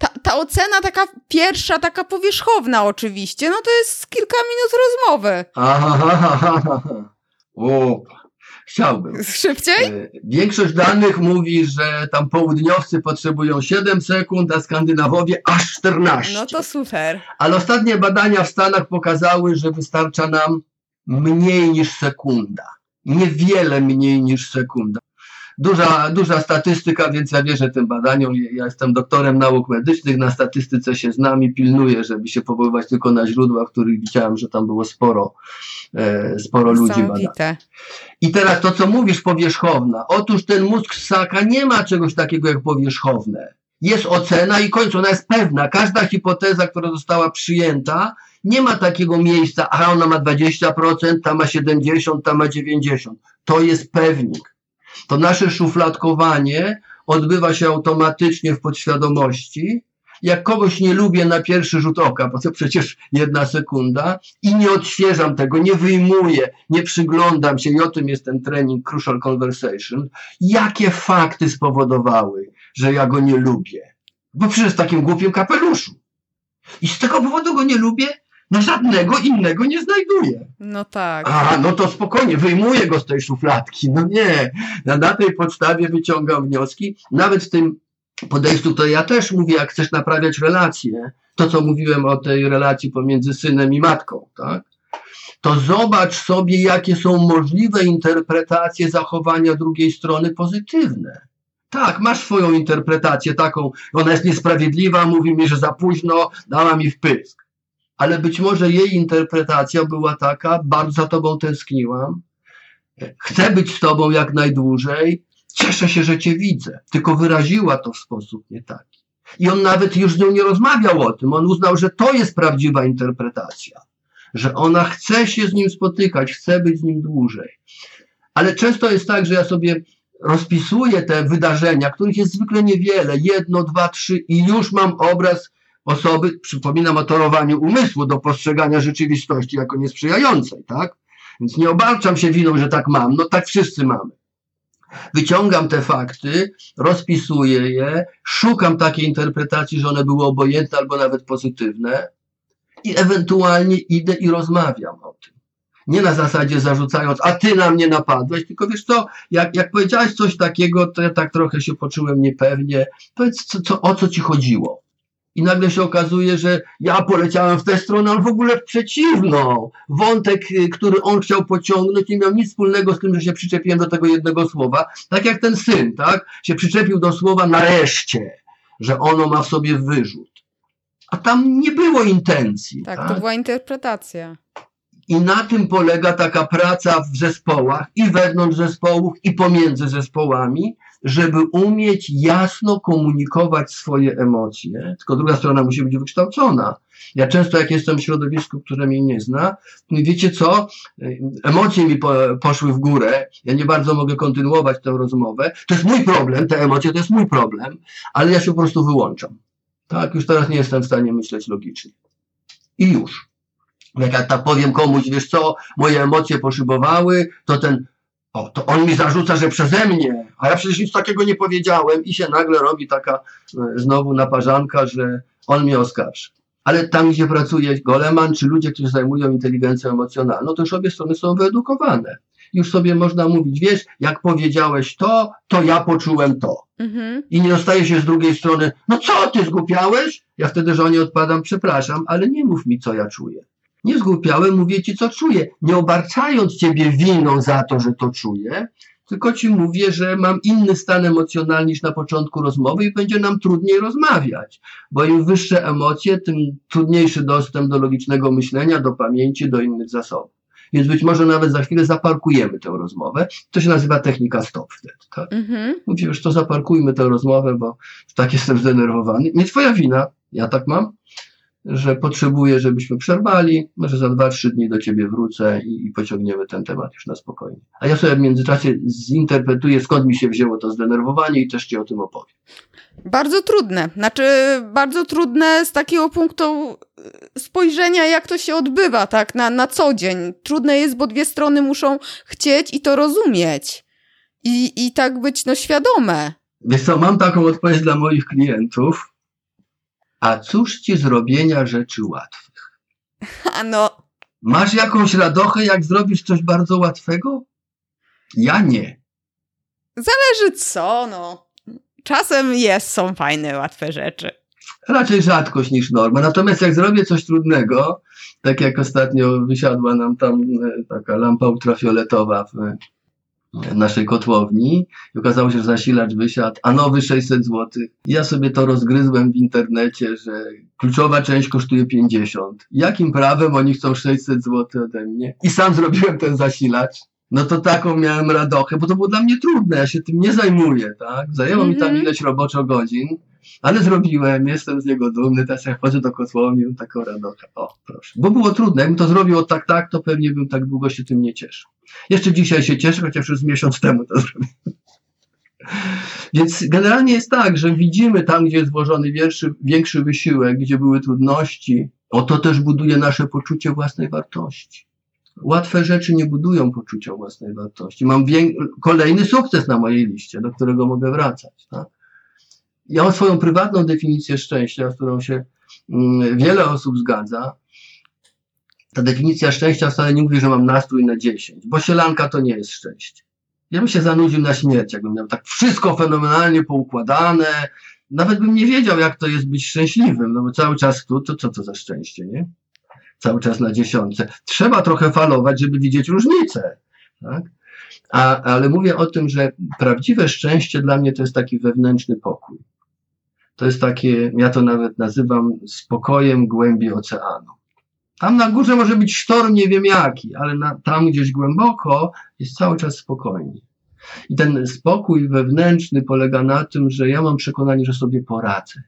Ta, ta ocena taka pierwsza, taka powierzchowna oczywiście, no to jest kilka minut rozmowy. Aha, aha, aha, aha. O, Chciałbym. Szybciej? E, większość danych mówi, że tam południowcy potrzebują 7 sekund, a Skandynawowie aż 14. No to super. Ale ostatnie badania w Stanach pokazały, że wystarcza nam mniej niż sekunda. Niewiele mniej niż sekunda duża, duża statystyka, więc ja wierzę tym badaniom. Ja jestem doktorem nauk medycznych, na statystyce się znam i pilnuję, żeby się powoływać tylko na źródła, w których widziałem, że tam było sporo, e, sporo ludzi badanych. I teraz to, co mówisz, powierzchowna. Otóż ten mózg ssaka nie ma czegoś takiego jak powierzchowne. jest ocena i końcu ona jest pewna. Każda hipoteza, która została przyjęta, nie ma takiego miejsca, a ona ma 20%, ta ma 70%, ta ma 90%. To jest pewnik. To nasze szufladkowanie odbywa się automatycznie w podświadomości. Jak kogoś nie lubię na pierwszy rzut oka, bo to przecież jedna sekunda, i nie odświeżam tego, nie wyjmuję, nie przyglądam się, i o tym jest ten trening Crucial Conversation, jakie fakty spowodowały, że ja go nie lubię. Bo przecież w takim głupim kapeluszu. I z tego powodu go nie lubię, no żadnego innego nie znajduję. No tak. A, no to spokojnie, wyjmuję go z tej szufladki. No nie, na, na tej podstawie wyciągam wnioski. Nawet w tym podejściu to ja też mówię, jak chcesz naprawiać relacje, to co mówiłem o tej relacji pomiędzy synem i matką, tak? To zobacz sobie, jakie są możliwe interpretacje zachowania drugiej strony pozytywne. Tak, masz swoją interpretację taką, ona jest niesprawiedliwa, mówi mi, że za późno, dała mi wpysk. Ale być może jej interpretacja była taka, bardzo za tobą tęskniłam, chcę być z tobą jak najdłużej, cieszę się, że cię widzę. Tylko wyraziła to w sposób nie taki. I on nawet już z nią nie rozmawiał o tym. On uznał, że to jest prawdziwa interpretacja. Że ona chce się z nim spotykać, chce być z nim dłużej. Ale często jest tak, że ja sobie rozpisuję te wydarzenia, których jest zwykle niewiele, jedno, dwa, trzy i już mam obraz osoby, przypominam o torowaniu umysłu do postrzegania rzeczywistości jako niesprzyjającej, tak? Więc nie obarczam się winą, że tak mam, no tak wszyscy mamy. Wyciągam te fakty, rozpisuję je, szukam takiej interpretacji, że one były obojętne albo nawet pozytywne i ewentualnie idę i rozmawiam o tym. Nie na zasadzie zarzucając, a ty na mnie napadłeś, tylko wiesz co, jak, jak powiedziałeś coś takiego, to ja tak trochę się poczułem niepewnie. Powiedz, co, co, o co ci chodziło? I nagle się okazuje, że ja poleciałem w tę stronę, ale w ogóle w przeciwną. Wątek, y, który on chciał pociągnąć, nie miał nic wspólnego z tym, że się przyczepiłem do tego jednego słowa. Tak jak ten syn, tak? Się przyczepił do słowa nareszcie, że ono ma w sobie wyrzut. A tam nie było intencji. Tak, tak? to była interpretacja. I na tym polega taka praca w zespołach i wewnątrz zespołów, i pomiędzy zespołami, żeby umieć jasno komunikować swoje emocje. Tylko druga strona musi być wykształcona. Ja często, jak jestem w środowisku, które mnie nie zna, wiecie co? Emocje mi po, poszły w górę. Ja nie bardzo mogę kontynuować tę rozmowę. To jest mój problem, te emocje to jest mój problem, ale ja się po prostu wyłączam. Tak, już teraz nie jestem w stanie myśleć logicznie. I już. Jak ja tak powiem komuś, wiesz co, moje emocje poszybowały, to ten, o, to on mi zarzuca, że przeze mnie, a ja przecież nic takiego nie powiedziałem i się nagle robi taka e, znowu naparzanka, że on mnie oskarży. Ale tam, gdzie pracuje Goleman, czy ludzie, którzy zajmują inteligencją emocjonalną, to już obie strony są wyedukowane. Już sobie można mówić, wiesz, jak powiedziałeś to, to ja poczułem to. Mhm. I nie dostaje się z drugiej strony, no co ty zgłupiałeś? Ja wtedy żonie odpadam, przepraszam, ale nie mów mi, co ja czuję. Nie zgłupiałem, mówię ci, co czuję. Nie obarczając ciebie winą za to, że to czuję, tylko ci mówię, że mam inny stan emocjonalny niż na początku rozmowy i będzie nam trudniej rozmawiać, bo im wyższe emocje, tym trudniejszy dostęp do logicznego myślenia, do pamięci, do innych zasobów. Więc być może nawet za chwilę zaparkujemy tę rozmowę. To się nazywa technika stop wtedy. Tak? Mhm. Mówię, już to zaparkujmy tę rozmowę, bo tak jestem zdenerwowany. Nie twoja wina, ja tak mam że potrzebuję, żebyśmy przerwali, może za dwa, trzy dni do ciebie wrócę i, i pociągniemy ten temat już na spokojnie. A ja sobie w międzyczasie zinterpretuję, skąd mi się wzięło to zdenerwowanie i też ci o tym opowiem. Bardzo trudne. Znaczy, bardzo trudne z takiego punktu y, spojrzenia, jak to się odbywa, tak, na, na co dzień. Trudne jest, bo dwie strony muszą chcieć i to rozumieć. I, i tak być, no, świadome. Wiesz co, mam taką odpowiedź dla moich klientów, a cóż ci zrobienia rzeczy łatwych? A no. Masz jakąś radochę, jak zrobisz coś bardzo łatwego? Ja nie. Zależy co, no. Czasem jest, są fajne, łatwe rzeczy. Raczej rzadkość niż norma. Natomiast jak zrobię coś trudnego, tak jak ostatnio wysiadła nam tam e, taka lampa ultrafioletowa w naszej kotłowni i okazało się, że zasilacz wysiadł, a nowy 600 zł. Ja sobie to rozgryzłem w internecie, że kluczowa część kosztuje 50. Jakim prawem oni chcą 600 zł ode mnie? I sam zrobiłem ten zasilacz. No to taką miałem radochę, bo to było dla mnie trudne, ja się tym nie zajmuję, tak? Zajęło mm -hmm. mi tam mhm. ileś roboczo godzin, ale zrobiłem, jestem z niego dumny, teraz jak chodzę do kotłowni, taką radochę, o proszę. Bo było trudne, jakbym to zrobił tak, tak, to pewnie bym tak długo się tym nie cieszył. Jeszcze dzisiaj się cieszę, chociaż już miesiąc temu to zrobiłem. Więc generalnie jest tak, że widzimy tam, gdzie jest włożony większy, większy wysiłek, gdzie były trudności, o to też buduje nasze poczucie własnej wartości. Łatwe rzeczy nie budują poczucia własnej wartości. Mam kolejny sukces na mojej liście, do którego mogę wracać. Tak? Ja mam swoją prywatną definicję szczęścia, z którą się mm, wiele osób zgadza. Ta definicja szczęścia wcale nie mówi, że mam nastrój na 10, bo sielanka to nie jest szczęście. Ja bym się zanudził na śmierć, jakbym miał tak wszystko fenomenalnie poukładane. Nawet bym nie wiedział, jak to jest być szczęśliwym, no bo cały czas tu, to co to za szczęście, nie? Cały czas na dziesiątce. Trzeba trochę falować, żeby widzieć różnicę, tak? A, ale mówię o tym, że prawdziwe szczęście dla mnie to jest taki wewnętrzny pokój. To jest takie, ja to nawet nazywam spokojem głębi oceanu. Tam na górze może być sztorm, nie wiem jaki, ale na, tam gdzieś głęboko jest cały czas spokojnie. I ten spokój wewnętrzny polega na tym, że ja mam przekonanie, że sobie poradzę.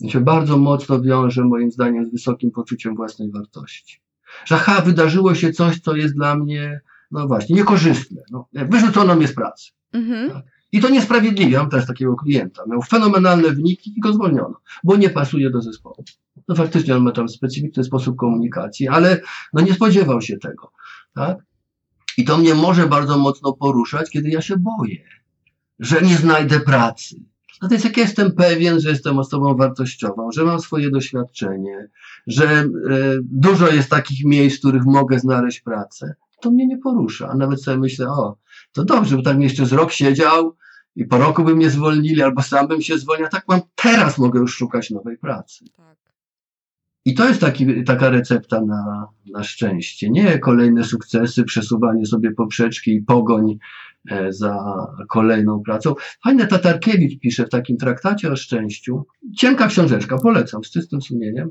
I się bardzo mocno wiąże moim zdaniem z wysokim poczuciem własnej wartości. Że ha, wydarzyło się coś, co jest dla mnie, no właśnie, niekorzystne. No, wyrzucono mnie z pracy. Mhm. Tak? I to niesprawiedliwie. Mam też takiego klienta. Miał fenomenalne wyniki i go zwolniono, bo nie pasuje do zespołu. No faktycznie on ma tam specyficzny sposób komunikacji, ale no nie spodziewał się tego. Tak? I to mnie może bardzo mocno poruszać, kiedy ja się boję, że nie znajdę pracy. Natomiast jak jestem pewien, że jestem osobą wartościową, że mam swoje doświadczenie, że e, dużo jest takich miejsc, w których mogę znaleźć pracę, to mnie nie porusza. A nawet sobie myślę, o, to dobrze, bo tak mi jeszcze z rok siedział i po roku by mnie zwolnili, albo sam bym się zwolnił, tak mam, teraz mogę już szukać nowej pracy. Tak. I to jest taki, taka recepta na, na szczęście. Nie kolejne sukcesy, przesuwanie sobie poprzeczki i pogoń e, za kolejną pracą. Fajne Tatarkiewicz pisze w takim traktacie o szczęściu. Cienka książeczka, polecam z czystym sumieniem,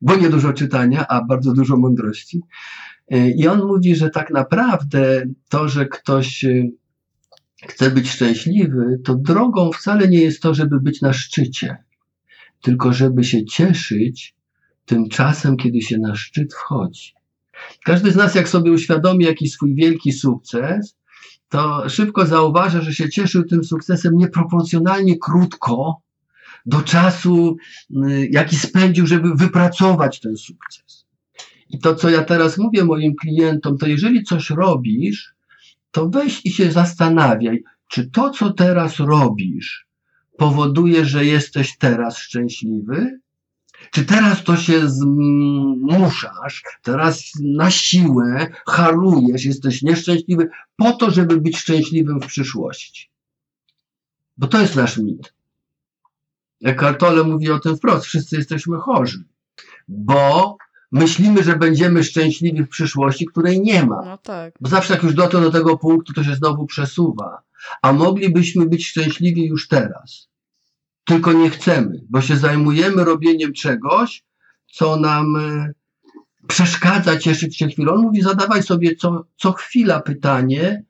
bo nie dużo czytania, a bardzo dużo mądrości. E, I on mówi, że tak naprawdę to, że ktoś e, chce być szczęśliwy, to drogą wcale nie jest to, żeby być na szczycie, tylko żeby się cieszyć tym czasem, kiedy się na szczyt wchodzi. Każdy z nas, jak sobie uświadomi jakiś swój wielki sukces, to szybko zauważa, że się cieszył tym sukcesem nieproporcjonalnie krótko do czasu, y, jaki spędził, żeby wypracować ten sukces. I to, co ja teraz mówię moim klientom, to jeżeli coś robisz, to weź i się zastanawiaj, czy to, co teraz robisz, powoduje, że jesteś teraz szczęśliwy, czy teraz to się zmuszasz, teraz na siłę harujesz, jesteś nieszczęśliwy po to, żeby być szczęśliwym w przyszłości? Bo to jest nasz mit. Eckhart Tolle mówi o tym wprost. Wszyscy jesteśmy chorzy, bo myślimy, że będziemy szczęśliwi w przyszłości, której nie ma. No tak. Bo zawsze jak już dotrę do tego punktu, to się znowu przesuwa. A moglibyśmy być szczęśliwi już teraz tylko nie chcemy, bo się zajmujemy robieniem czegoś, co nam e, przeszkadza cieszyć się chwilą. On mówi, zadawaj sobie co, co chwila pytanie,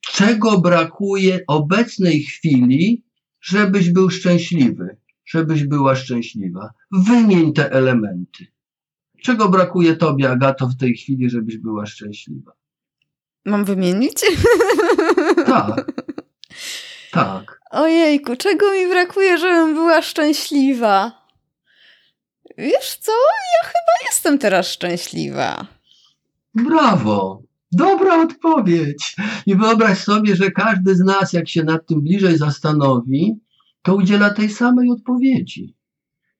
czego brakuje obecnej chwili, żebyś był szczęśliwy, żebyś była szczęśliwa. Wymień te elementy. Czego brakuje tobie, Agato, w tej chwili, żebyś była szczęśliwa? Mam wymienić? Tak. Tak. Ojejku, czego mi brakuje, żebym była szczęśliwa? Wiesz co? Ja chyba jestem teraz szczęśliwa. Brawo! Dobra odpowiedź. I wyobraź sobie, że każdy z nas, jak się nad tym bliżej zastanowi, to udziela tej samej odpowiedzi.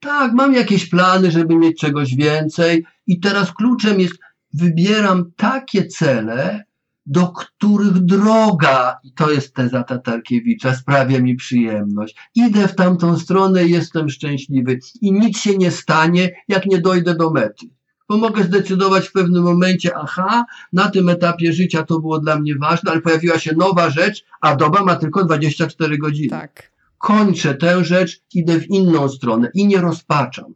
Tak, mam jakieś plany, żeby mieć czegoś więcej, i teraz kluczem jest, wybieram takie cele, do których droga, i to jest teza Tatarkiewicza, sprawia mi przyjemność. Idę w tamtą stronę jestem szczęśliwy. I nic się nie stanie, jak nie dojdę do mety. Bo mogę zdecydować w pewnym momencie, aha, na tym etapie życia to było dla mnie ważne, ale pojawiła się nowa rzecz, a doba ma tylko 24 godziny. Tak. Kończę tę rzecz, idę w inną stronę i nie rozpaczam.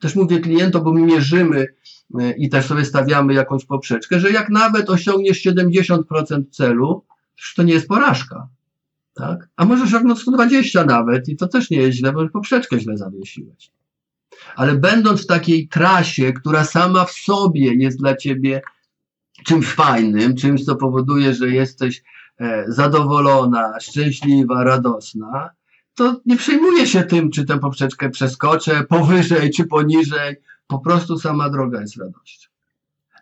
Też mówię klientom, bo my mierzymy i też sobie stawiamy jakąś poprzeczkę, że jak nawet osiągniesz 70% celu, to nie jest porażka. Tak? A możesz osiągnąć 120 nawet i to też nie jest źle, bo poprzeczkę źle zawiesiłeś. Ale będąc w takiej trasie, która sama w sobie jest dla ciebie czymś fajnym, czymś, co powoduje, że jesteś e, zadowolona, szczęśliwa, radosna, to nie przejmuję się tym, czy tę poprzeczkę przeskoczę powyżej czy poniżej. Po prostu sama droga jest radością.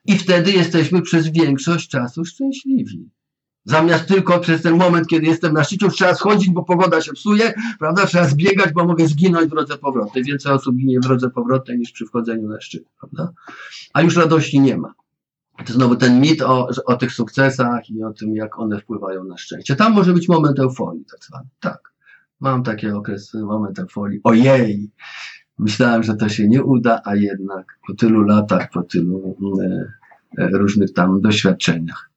I wtedy jesteśmy przez większość czasu szczęśliwi. Zamiast tylko przez ten moment, kiedy jestem na szczycie, trzeba schodzić, bo pogoda się psuje, prawda? Trzeba zbiegać, bo mogę zginąć w drodze powrotnej. Więcej osób ginie w drodze powrotnej niż przy wchodzeniu na szczyt, prawda? A już radości nie ma. To znowu ten mit o, o tych sukcesach i o tym, jak one wpływają na szczęście. Tam może być moment euforii, tak zwany. Tak. Mam takie okresy, moment euforii. Ojej! Myślałem, że to się nie uda, a jednak po tylu latach, po tylu e, e różnych tam doświadczeniach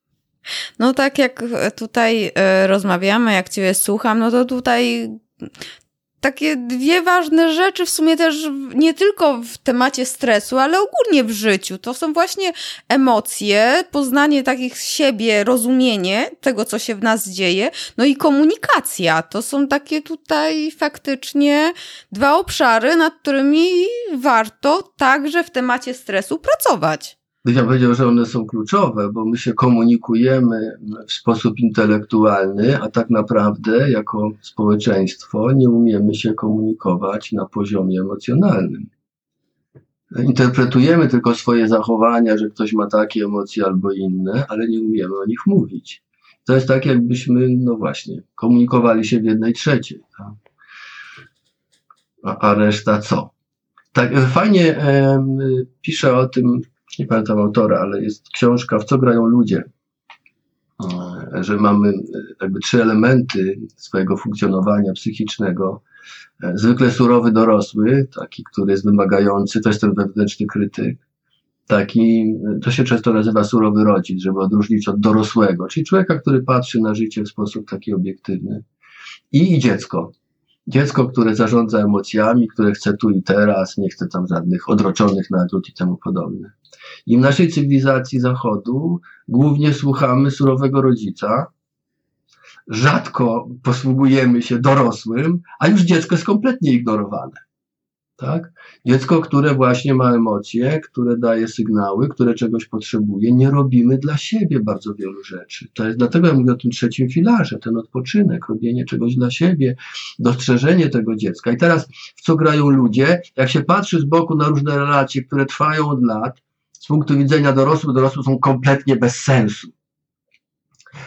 no tak jak tutaj e, rozmawiamy, jak Ciebie słucham, no to tutaj takie dwie ważne rzeczy, w sumie też nie tylko w temacie stresu, ale ogólnie w życiu. To są właśnie emocje, poznanie takich siebie, rozumienie tego, co się w nas dzieje, no i komunikacja. To są takie tutaj faktycznie dwa obszary, nad którymi warto także w temacie stresu pracować. Ja powiedział, że one są kluczowe, bo my się komunikujemy w sposób intelektualny, a tak naprawdę jako społeczeństwo nie umiemy się komunikować na poziomie emocjonalnym. Interpretujemy tylko swoje zachowania, że ktoś ma takie emocje albo inne, ale nie umiemy o nich mówić. To jest tak, jakbyśmy, no właśnie, komunikowali się w jednej trzeciej. Tak? A, a reszta co? Tak, fajnie e, pisze o tym nie pamiętam autora, ale jest książka W co grają ludzie, e, że mamy e, jakby trzy elementy swojego funkcjonowania psychicznego. E, zwykle surowy dorosły, taki, który jest wymagający, to jest ten wewnętrzny krytyk. Taki, to się często nazywa surowy rodzic, żeby odróżnić od dorosłego, czyli człowieka, który patrzy na życie w sposób taki obiektywny. I, i dziecko, Dziecko, które zarządza emocjami, które chce tu i teraz, nie chce tam żadnych odroczonych nagród i temu podobne. I w naszej cywilizacji zachodu głównie słuchamy surowego rodzica, rzadko posługujemy się dorosłym, a już dziecko jest kompletnie ignorowane. Tak? Dziecko, które właśnie ma emocje, które daje sygnały, które czegoś potrzebuje, nie robimy dla siebie bardzo wielu rzeczy. To jest dlatego ja mówię o tym trzecim filarze, ten odpoczynek, robienie czegoś dla siebie, dostrzeżenie tego dziecka. I teraz w co grają ludzie? Jak się patrzy z boku na różne relacje, które trwają od lat, z punktu widzenia dorosłych, dorosłych są kompletnie bez sensu.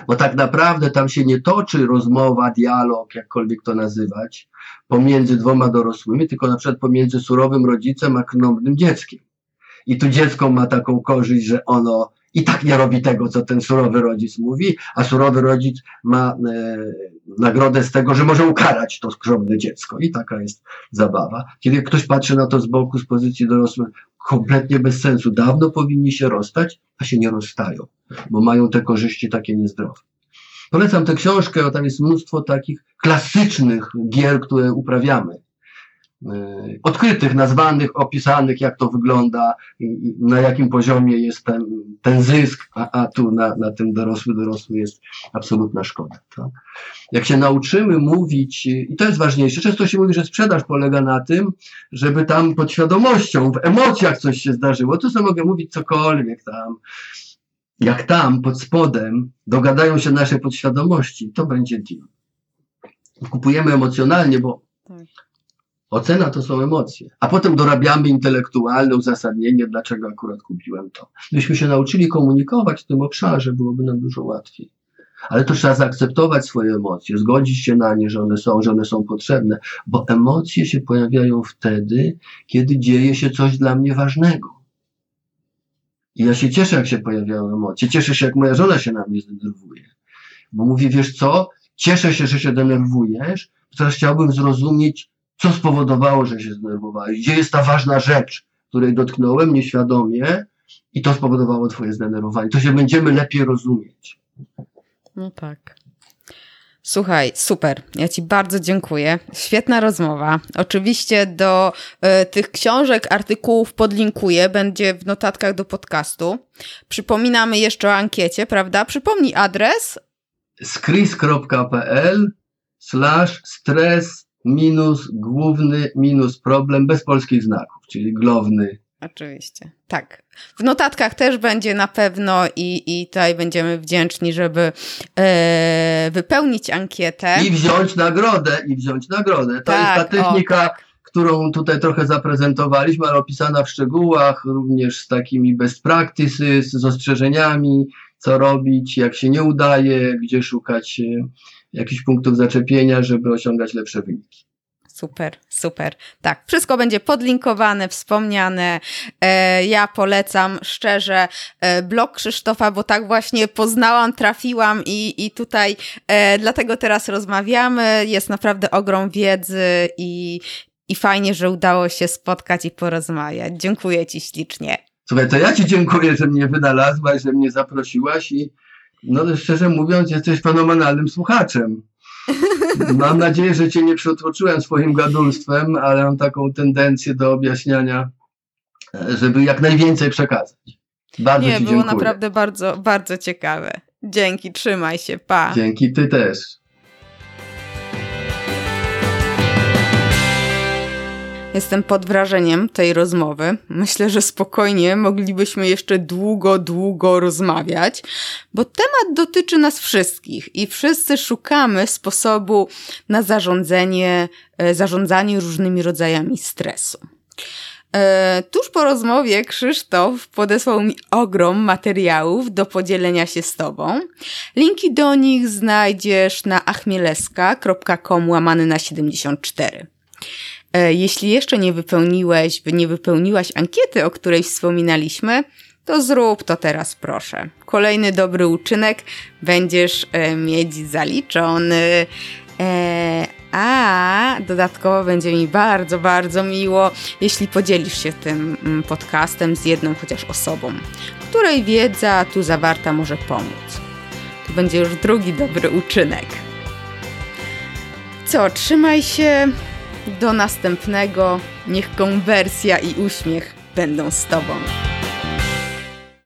Bo tak naprawdę tam się nie toczy rozmowa, dialog, jakkolwiek to nazywać, pomiędzy dwoma dorosłymi, tylko na przykład pomiędzy surowym rodzicem a krnąbnym dzieckiem. I tu dziecko ma taką korzyść, że ono i tak nie robi tego, co ten surowy rodzic mówi, a surowy rodzic ma e, nagrodę z tego, że może ukarać to skromne dziecko. I taka jest zabawa. Kiedy ktoś patrzy na to z boku, z pozycji dorosłej, kompletnie bez sensu. Dawno powinni się rozstać, a się nie rozstają, bo mają te korzyści takie niezdrowe. Polecam tę książkę, tam jest mnóstwo takich klasycznych gier, które uprawiamy. E, odkrytych, nazwanych, opisanych, jak to wygląda, na jakim poziomie jest ten, ten zysk, a, a tu na, na tym dorosły, dorosły jest absolutna szkoda. Tak? Jak się nauczymy mówić, i to jest ważniejsze, często się mówi, że sprzedaż polega na tym, żeby tam pod świadomością, w emocjach coś się zdarzyło, to sobie mogę mówić cokolwiek tam, jak tam, pod spodem, dogadają się nasze podświadomości, to będzie deal. Kupujemy emocjonalnie, bo tak. Ocena to są emocje, a potem dorabiamy intelektualne uzasadnienie, dlaczego akurat kupiłem to. Gdybyśmy się nauczyli komunikować w tym obszarze, byłoby nam dużo łatwiej. Ale to trzeba zaakceptować swoje emocje, zgodzić się na nie, że one są, że one są potrzebne, bo emocje się pojawiają wtedy, kiedy dzieje się coś dla mnie ważnego. I ja się cieszę, jak się pojawiają emocje. Cieszę się, jak moja żona się na mnie zdenerwuje. Bo mówi, wiesz co, cieszę się, że się denerwujesz, teraz chciałbym zrozumieć, co spowodowało, że się zdenerwowałeś? Gdzie jest ta ważna rzecz, której dotknąłem nieświadomie i to spowodowało twoje zdenerwowanie? To się będziemy lepiej rozumieć. No tak. Słuchaj, super. Ja Ci bardzo dziękuję. Świetna rozmowa. Oczywiście do y, tych książek, artykułów podlinkuję, będzie w notatkach do podcastu. Przypominamy jeszcze o ankiecie, prawda? Przypomnij adres. skris.pl slash stres minus główny minus problem bez polskich znaków, czyli główny. Oczywiście, tak. W notatkach też będzie na pewno i, i tutaj będziemy wdzięczni, żeby e, wypełnić ankietę. I wziąć nagrodę, i wziąć nagrodę. To tak, jest ta technika, o, tak. którą tutaj trochę zaprezentowaliśmy, ale opisana w szczegółach, również z takimi best practices, z ostrzeżeniami, co robić, jak się nie udaje, gdzie szukać e, jakichś punktów zaczepienia, żeby osiągać lepsze wyniki. Super, super. Tak, wszystko będzie podlinkowane, wspomniane. E, ja polecam szczerze e, blog Krzysztofa, bo tak właśnie poznałam, trafiłam i, i tutaj e, dlatego teraz rozmawiamy. Jest naprawdę ogrom wiedzy i, i fajnie, że udało się spotkać i porozmawiać. Dziękuję Ci ślicznie. Słuchaj, to ja Ci dziękuję, że mnie wynalazłaś, że mnie zaprosiłaś i no szczerze mówiąc, jesteś fenomenalnym słuchaczem. Mam nadzieję, że Cię nie przetłoczyłem swoim gadulstwem, ale mam taką tendencję do objaśniania, żeby jak najwięcej przekazać. Bardzo nie, Ci było naprawdę bardzo, bardzo ciekawe. Dzięki, trzymaj się, pa. Dzięki, Ty też. Jestem pod wrażeniem tej rozmowy. Myślę, że spokojnie moglibyśmy jeszcze długo, długo rozmawiać, bo temat dotyczy nas wszystkich i wszyscy szukamy sposobu na zarządzanie, e, zarządzanie różnymi rodzajami stresu. E, tuż po rozmowie Krzysztof podesłał mi ogrom materiałów do podzielenia się z Tobą. Linki do nich znajdziesz na achmieleska.com łamany na 74. E, jeśli jeszcze nie wypełniłeś, nie wypełniłaś ankiety, o której wspominaliśmy, to zrób to teraz proszę. Kolejny dobry uczynek będziesz e, mieć zaliczony. E, a dodatkowo będzie mi bardzo, bardzo miło, jeśli podzielisz się tym mm, podcastem z jedną chociaż osobą, której wiedza tu zawarta może pomóc. To będzie już drugi dobry uczynek. Co, trzymaj się. Do następnego. Niech konwersja i uśmiech będą z Tobą.